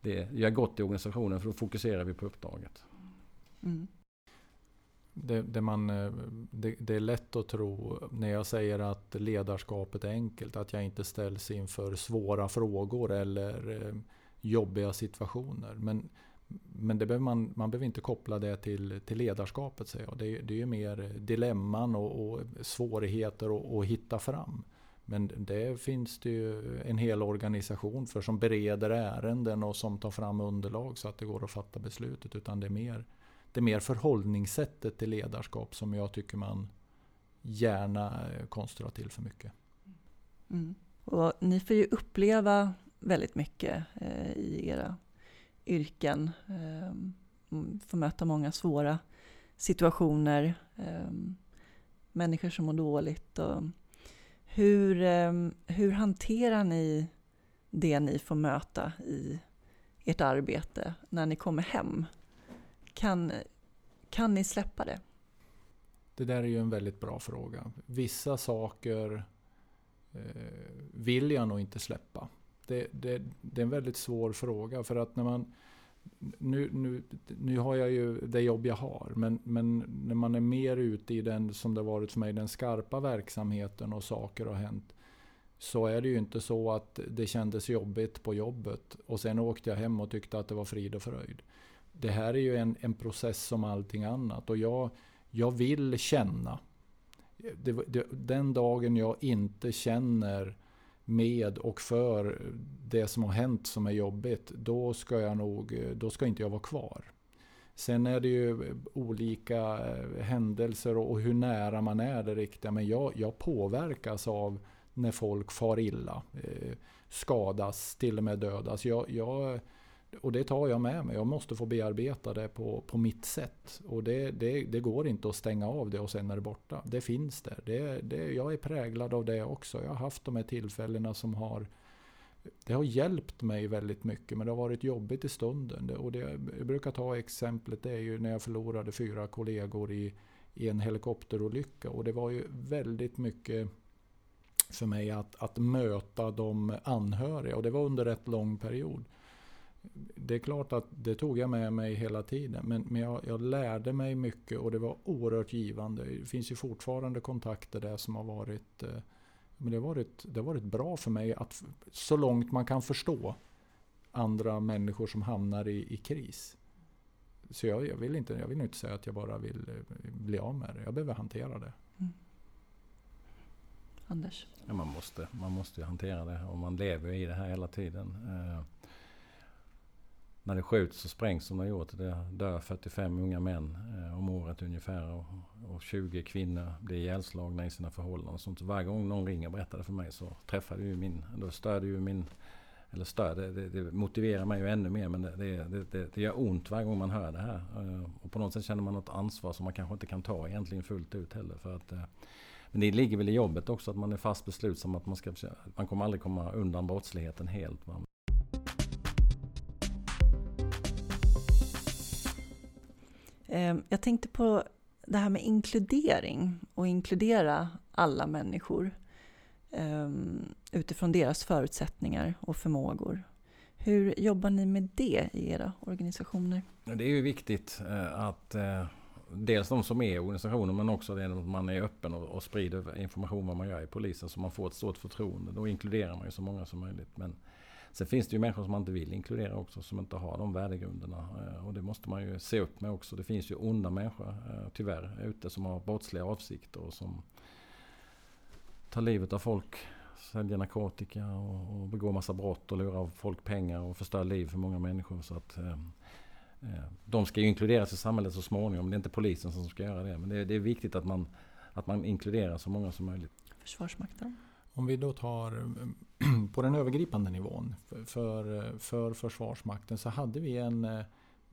Det gör gott i organisationen för då fokuserar vi på uppdraget. Mm. Det, det, man, eh, det, det, är lätt att tro när jag säger att ledarskapet är enkelt, att jag inte ställs inför svåra frågor eller eh, jobbiga situationer. Men men det behöver man, man behöver inte koppla det till, till ledarskapet. Säger jag. Det, det är ju mer dilemman och, och svårigheter att hitta fram. Men det finns det ju en hel organisation för som bereder ärenden och som tar fram underlag så att det går att fatta beslutet. Utan det är mer, det är mer förhållningssättet till ledarskap som jag tycker man gärna eh, konstrar till för mycket. Mm. Och ni får ju uppleva väldigt mycket eh, i era yrken. Ehm, får möta många svåra situationer. Ehm, människor som mår dåligt. Och hur, ehm, hur hanterar ni det ni får möta i ert arbete när ni kommer hem? Kan, kan ni släppa det? Det där är ju en väldigt bra fråga. Vissa saker eh, vill jag nog inte släppa det, det, det, är en väldigt svår fråga. För att när man... Nu, nu, nu har jag ju det jobb jag har. Men, men när man är mer ute i den, som det varit för mig, den skarpa verksamheten och saker har hänt. Så är det ju inte så att det kändes jobbigt på jobbet. Och sen åkte jag hem och tyckte att det var frid och fröjd. Det här är ju en, en process som allting annat. Och jag, jag vill känna. Det, det, den dagen jag inte känner med och för det som har hänt som är jobbigt, då ska jag nog, då ska inte jag vara kvar. Sen är det ju olika eh, händelser och hur nära man är det riktiga. Men jag, jag påverkas av när folk far illa, eh, skadas, till och med dödas. Jag, jag, och det tar jag med mig. Jag måste få bearbeta det på, på mitt sätt. Och det, det, det går inte att stänga av det och sen är det borta. Det finns där. Det, det, jag är präglad av det också. Jag har haft de här tillfällena som har det har hjälpt mig väldigt mycket men det har varit jobbigt i stunden. Och det, jag brukar ta exemplet, det är ju när jag förlorade fyra kollegor i, i en helikopterolycka. Och det var ju väldigt mycket för mig att, att möta de anhöriga. Och det var under rätt lång period det är klart att det tog jag med mig hela tiden. Men, men jag, jag, lärde mig mycket och det var oerhört givande. Det finns ju fortfarande kontakter där som har varit eh, men det har, varit, det har varit bra för mig att så långt man kan förstå andra människor som hamnar i, i kris. Så jag, jag, vill inte, jag vill inte säga att jag bara vill eh, bli av med det. Jag behöver hantera det. Mm. Anders? Ja, man, måste, man måste hantera det och man lever i det här hela tiden. När det skjuts och sprängs som det har gjort. Det dör 45 unga män eh, om året ungefär. Och, och 20 kvinnor blir ihjälslagna i sina förhållanden. Sånt. Varje gång någon ringer och berättar det för mig så träffar det ju min, då stör det ju min eller stör, det, det, det, motiverar mig ju ännu mer men det, det, det, det gör ont varje gång man hör det här. Eh, och på något sätt känner man något ansvar som man kanske inte kan ta egentligen fullt ut heller. För att, eh, men det ligger väl i jobbet också att man är fast beslutsam att man ska, man kommer aldrig komma undan brottsligheten helt. Va? Ehm, jag tänkte på det här med inkludering och inkludera alla människor ehm, utifrån deras förutsättningar och förmågor. Hur jobbar ni med det i era organisationer? Det är ju viktigt eh, att eh, dels de som är i organisationen men också det att man är öppen och, sprider information vad man gör i polisen så man får ett stort förtroende. Då inkluderar man ju så många som möjligt. Men Sen finns det ju människor som man inte vill inkludera också, som inte har de värdegrunderna. Eh, och det måste man ju se upp med också. Det finns ju onda människor, eh, tyvärr, ute som har brottsliga avsikter och som tar livet av folk, säljer narkotika och, och begår massa brott och lurar av folk pengar och förstör liv för många människor. Så att, eh, de ska ju inkluderas i samhället så småningom. Det är inte polisen som ska göra det. Men det, det är viktigt att man, att man inkluderar så många som möjligt. Försvarsmakten? Om vi då tar eh, på den övergripande nivån för, för Försvarsmakten så hade vi en eh,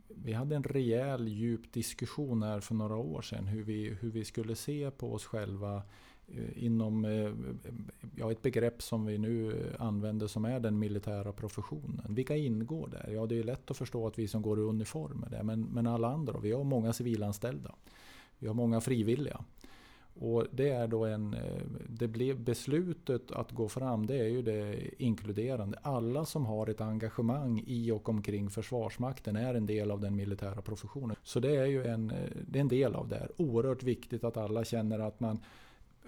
vi hade en rejäl djup diskussion här för några år sedan hur vi, hur vi skulle se på oss själva eh, inom ja, ett begrepp som vi nu använder som är den militära professionen. Vilka ingår där? Ja, det är lätt att förstå att vi som går i uniform är det, men, men alla andra. Vi har många civilanställda. Vi har många frivilliga. Och det är då en, eh, det blev beslutet att gå fram, det är ju det inkluderande. Alla som har ett engagemang i och omkring Försvarsmakten är en del av den militära professionen. Så det är ju en, eh, det är en del av det här. Oerhört viktigt att alla känner att man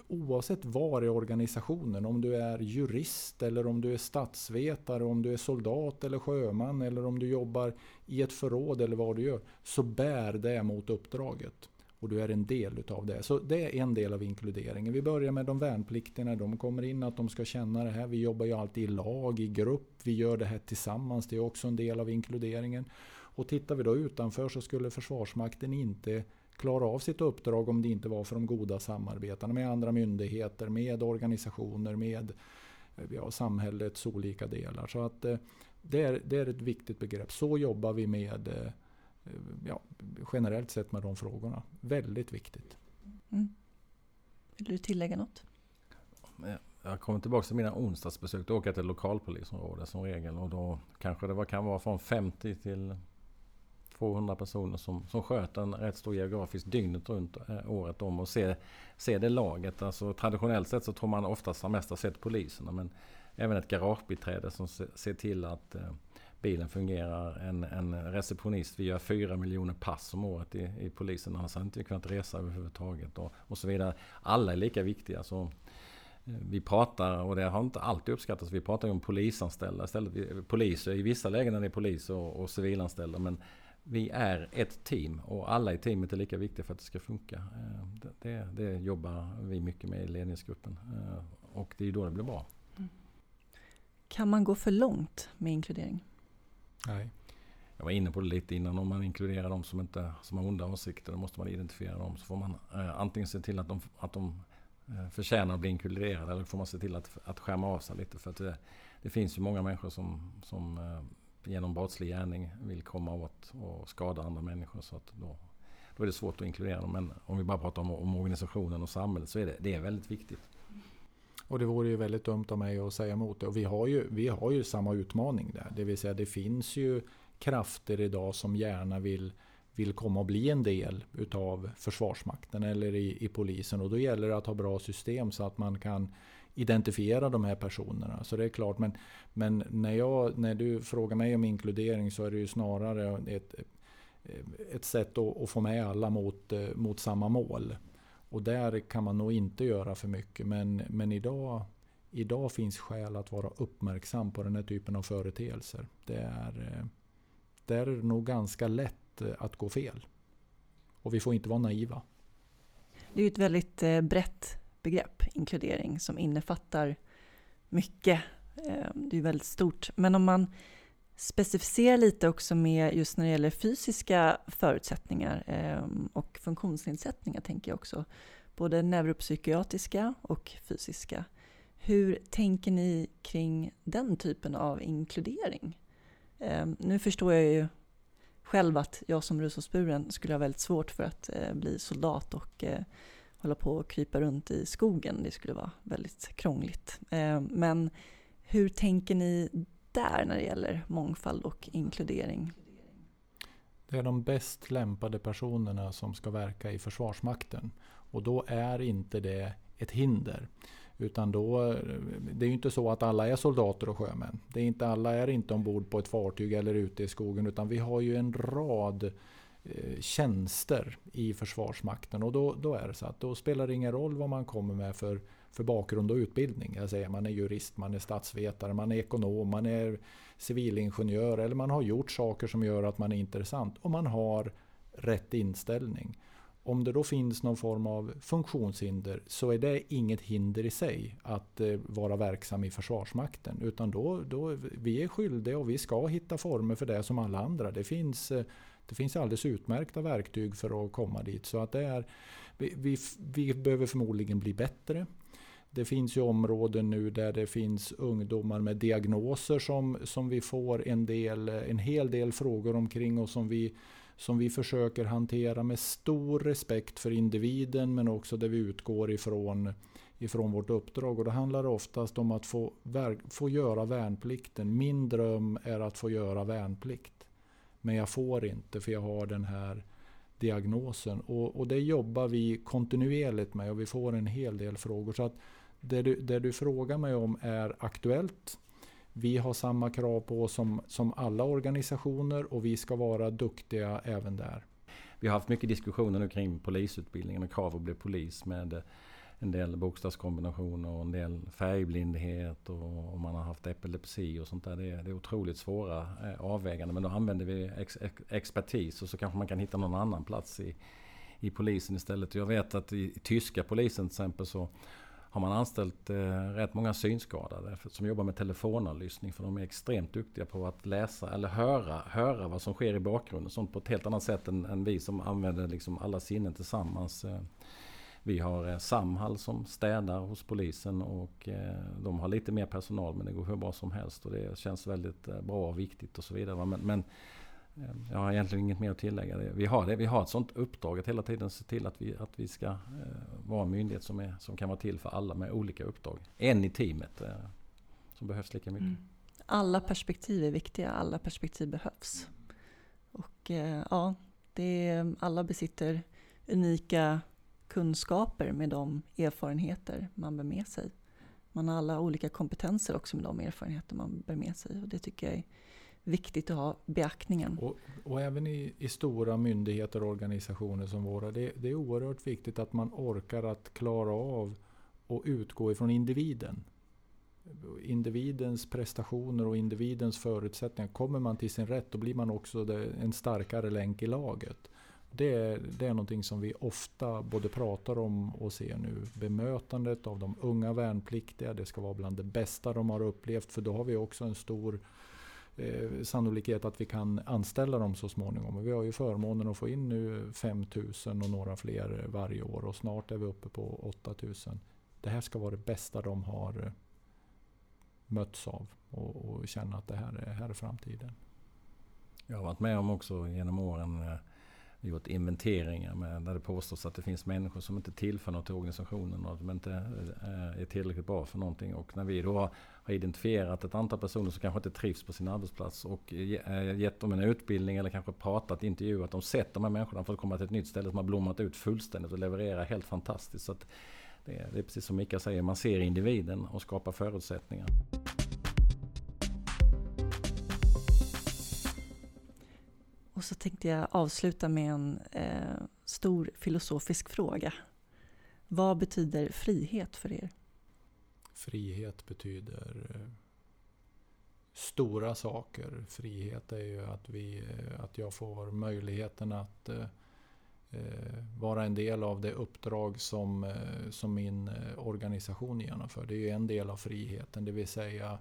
oavsett var i organisationen, om du är jurist eller om du är statsvetare, om du är soldat eller sjöman eller om du jobbar i ett förråd eller vad du gör, så bär det mot uppdraget och du är en del utav det. Så det är en del av inkluderingen. Vi börjar med de värnpliktiga när de kommer in, att de ska känna det här. Vi jobbar ju alltid i lag, i grupp, vi gör det här tillsammans. Det är också en del av inkluderingen. Och tittar vi då utanför så skulle Försvarsmakten inte klara av sitt uppdrag om det inte var för de goda samarbetena med andra myndigheter, med organisationer, med eh, ja, samhällets olika delar. Så att eh, det är, det är ett viktigt begrepp. Så jobbar vi med eh, ja, generellt sett med de frågorna. Väldigt viktigt. Mm. Vill du tillägga något? Jag kommer tillbaka till mina onsdagsbesök. Då åker jag till lokalpolisområdet som regel. Och då kanske det var, kan vara från 50 till 200 personer som, som sköter en rätt stor geografisk dygnet runt eh, året om och ser, ser det laget. Alltså, traditionellt sett så tror man oftast har mest sett poliserna. Men även ett garagebiträde som ser, ser till att eh, bilen fungerar. En, en receptionist, vi gör fyra miljoner pass om året i, i polisen. Annars hade inte kunnat resa överhuvudtaget. Och, och så vidare. Alla är lika viktiga. Så eh, vi pratar, och det har inte alltid uppskattats, vi pratar ju om polisanställda istället. Poliser i vissa lägen när det är och, och civilanställda. Men vi är ett team och alla i teamet är lika viktiga för att det ska funka. Eh, det, det, det jobbar vi mycket med i ledningsgruppen. Eh, och det är då det blir bra. Mm. Kan man gå för långt med inkludering? Nej. Jag var inne på det lite innan. Om man inkluderar de som, inte, som har onda åsikter, då måste man identifiera dem. Så får man eh, antingen se till att de, att de eh, förtjänar att bli inkluderade eller får man se till att, att skärma av sig lite. För att det, det finns ju många människor som, som eh, genom brottslig gärning vill komma åt och skada andra människor. Så att då, då är det svårt att inkludera dem. Men om vi bara pratar om, om organisationen och samhället så är det, det är väldigt viktigt. Och det vore ju väldigt dumt av mig att säga emot det. Och vi har ju, vi har ju samma utmaning där. Det vill säga det finns ju krafter idag som gärna vill, vill komma och bli en del utav Försvarsmakten eller i, i polisen. Och då gäller det att ha bra system så att man kan identifiera de här personerna. Så det är klart, men, men när, jag, när du frågar mig om inkludering så är det ju snarare ett, ett sätt att, att få med alla mot, mot samma mål. Och där kan man nog inte göra för mycket. Men, men idag, idag finns skäl att vara uppmärksam på den här typen av företeelser. Det är, eh, det nog ganska lätt eh, att gå fel. Och vi får inte vara naiva. Det är ju ett väldigt eh, brett begrepp, inkludering, som innefattar mycket. Eh, det är väldigt stort. Men om man specificera lite också med just när det gäller fysiska förutsättningar eh, och funktionsnedsättningar tänker jag också. Både neuropsykiatriska och fysiska. Hur tänker ni kring den typen av inkludering? Eh, nu förstår jag ju själv att jag som rullstolsburen skulle ha väldigt svårt för att eh, bli soldat och eh, hålla på och krypa runt i skogen. Det skulle vara väldigt krångligt. Eh, men hur tänker ni där när det gäller mångfald och inkludering? Det är de bäst lämpade personerna som ska verka i Försvarsmakten. Och då är inte det ett hinder. Utan då, det är ju inte så att alla är soldater och sjömän. Det är inte, alla är inte ombord på ett fartyg eller ute i skogen. Utan vi har ju en rad eh, tjänster i Försvarsmakten. Och då, då är det så att då spelar det ingen roll vad man kommer med för för bakgrund och utbildning. Jag säger, man är jurist, man är statsvetare, man är ekonom, man är civilingenjör eller man har gjort saker som gör att man är intressant och man har rätt inställning. Om det då finns någon form av funktionshinder så är det inget hinder i sig att eh, vara verksam i Försvarsmakten. Utan då, då, vi är skyldiga och vi ska hitta former för det som alla andra. Det finns, eh, det finns alldeles utmärkta verktyg för att komma dit. Så att det är, vi, vi, vi behöver förmodligen bli bättre det finns ju områden nu där det finns ungdomar med diagnoser som, som vi får en, del, en hel del frågor omkring och som vi, som vi försöker hantera med stor respekt för individen men också där vi utgår ifrån, ifrån vårt uppdrag. Och det handlar oftast om att få, få göra värnplikten. Min dröm är att få göra värnplikt. Men jag får inte för jag har den här diagnosen. Och, och det jobbar vi kontinuerligt med och vi får en hel del frågor. Så att det du, det du frågar mig om är aktuellt. Vi har samma krav på oss som, som alla organisationer och vi ska vara duktiga även där. Vi har haft mycket diskussioner nu kring polisutbildningen och krav att bli polis med en del bokstavskombinationer och en del färgblindhet och om man har haft epilepsi och sånt där. Det är, det är otroligt svåra eh, avväganden men då använder vi ex, ex, expertis och så kanske man kan hitta någon annan plats i, i polisen istället. Jag vet att i, i tyska polisen till exempel så har man anställt eh, rätt många synskadade som jobbar med telefonavlyssning. För de är extremt duktiga på att läsa eller höra, höra vad som sker i bakgrunden. Sånt på ett helt annat sätt än, än vi som använder liksom alla sinnen tillsammans. Eh, vi har eh, Samhall som städar hos polisen och eh, de har lite mer personal men det går hur bra som helst och det känns väldigt eh, bra och viktigt och så vidare. Men, men jag har egentligen inget mer att tillägga. Vi har, det. vi har ett sånt uppdrag att hela tiden se till att vi, att vi ska vara en myndighet som, är, som kan vara till för alla med olika uppdrag. En i teamet som behövs lika mycket. Mm. Alla perspektiv är viktiga, alla perspektiv behövs. Och ja, det är, alla besitter unika kunskaper med de erfarenheter man bär med sig. Man har alla olika kompetenser också med de erfarenheter man bär med sig. Och det tycker jag är viktigt att ha beaktningen. Och, och även i, i, stora myndigheter och organisationer som våra. Det, det, är oerhört viktigt att man orkar att klara av och utgå ifrån individen. Individens prestationer och individens förutsättningar. Kommer man till sin rätt då blir man också en starkare länk i laget. Det är, det är någonting som vi ofta både pratar om och ser nu. Bemötandet av de unga värnpliktiga, det ska vara bland det bästa de har upplevt. För då har vi också en stor eh, sannolikhet att vi kan anställa dem så småningom. Vi har ju förmånen att få in nu 5000 och några fler varje år och snart är vi uppe på 8000. Det här ska vara det bästa de har eh, mötts av och, och känna att det här är, här är framtiden. Jag har varit med om också genom åren eh, gjort inventeringar med, där det påstås att det finns människor som inte tillför något till organisationen och att de inte eh, är tillräckligt bra för någonting. Och när vi då har identifierat ett antal personer som kanske inte trivs på sin arbetsplats och eh, gett dem en utbildning eller kanske pratat, intervjuat dem, sett de här människorna för att komma till ett nytt ställe som har blommat ut fullständigt och levererar helt fantastiskt. Så det, är, det är precis som Mika säger, man ser individen och skapar förutsättningar. Så tänkte jag avsluta med en eh, stor filosofisk fråga. Vad betyder frihet för er? Frihet betyder eh, stora saker. Frihet är ju att, vi, eh, att jag får möjligheten att eh, eh, vara en del av det uppdrag som, eh, som min organisation genomför. Det är ju en del av friheten, det vill säga Eh,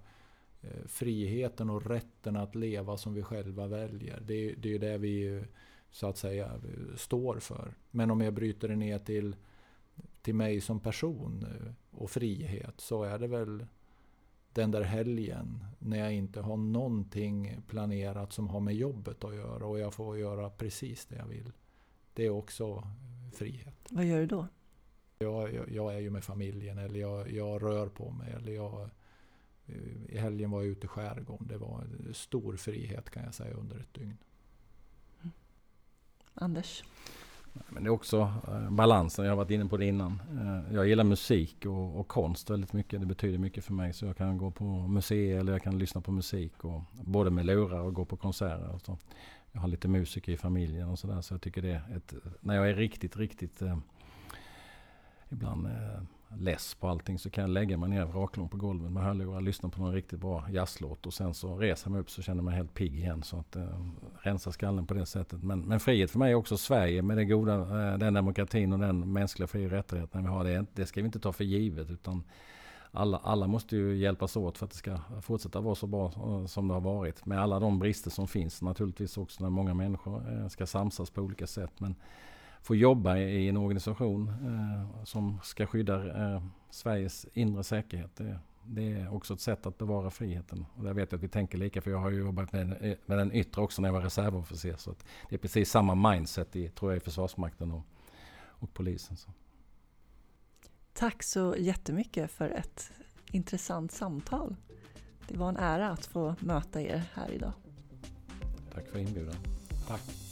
friheten och rätten att leva som vi själva väljer. Det är, det är det vi så att säga står för. Men om jag bryter det ner till, till mig som person eh, och frihet så är det väl den där helgen när jag inte har någonting planerat som har med jobbet att göra och jag får göra precis det jag vill. Det är också frihet. Vad gör du då? Jag, jag, jag är ju med familjen eller jag, jag rör på mig eller jag Eh, I helgen var jag ute i skärgården. Det var stor frihet kan jag säga under ett dygn. Mm. Anders? Men det är också eh, balansen. Jag har varit inne på det innan. Eh, jag gillar musik och, och, konst väldigt mycket. Det betyder mycket för mig. Så jag kan gå på museer eller jag kan lyssna på musik. Och, både med lurar och gå på konserter. Och så. Jag har lite musiker i familjen och sådär. Så jag tycker det är ett... När jag är riktigt, riktigt... Eh, ibland eh, less på allting så kan jag lägga mig ner raklång på golvet med hörlurar, lyssna på någon riktigt bra jazzlåt och sen så reser jag mig upp så känner jag mig helt pigg igen. Så att eh, rensa skallen på det sättet. Men, men frihet för mig är också Sverige med det goda, eh, den demokratin och den mänskliga fri och rättigheten vi har. Det, det ska vi inte ta för givet utan alla, alla måste ju hjälpas åt för att det ska fortsätta vara så bra eh, som det har varit. Med alla de brister som finns naturligtvis också när många människor eh, ska samsas på olika sätt. Men få jobba i en organisation eh, som ska skydda eh, Sveriges inre säkerhet. Det, det, är också ett sätt att bevara friheten. Och där vet jag att vi tänker lika, för jag har ju jobbat med, med den yttre också när jag var reservofficer. Så det är precis samma mindset i, tror jag, i Försvarsmakten och, och polisen. Så. Tack så jättemycket för ett intressant samtal. Det var en ära att få möta er här idag. Tack för inbjudan. Tack.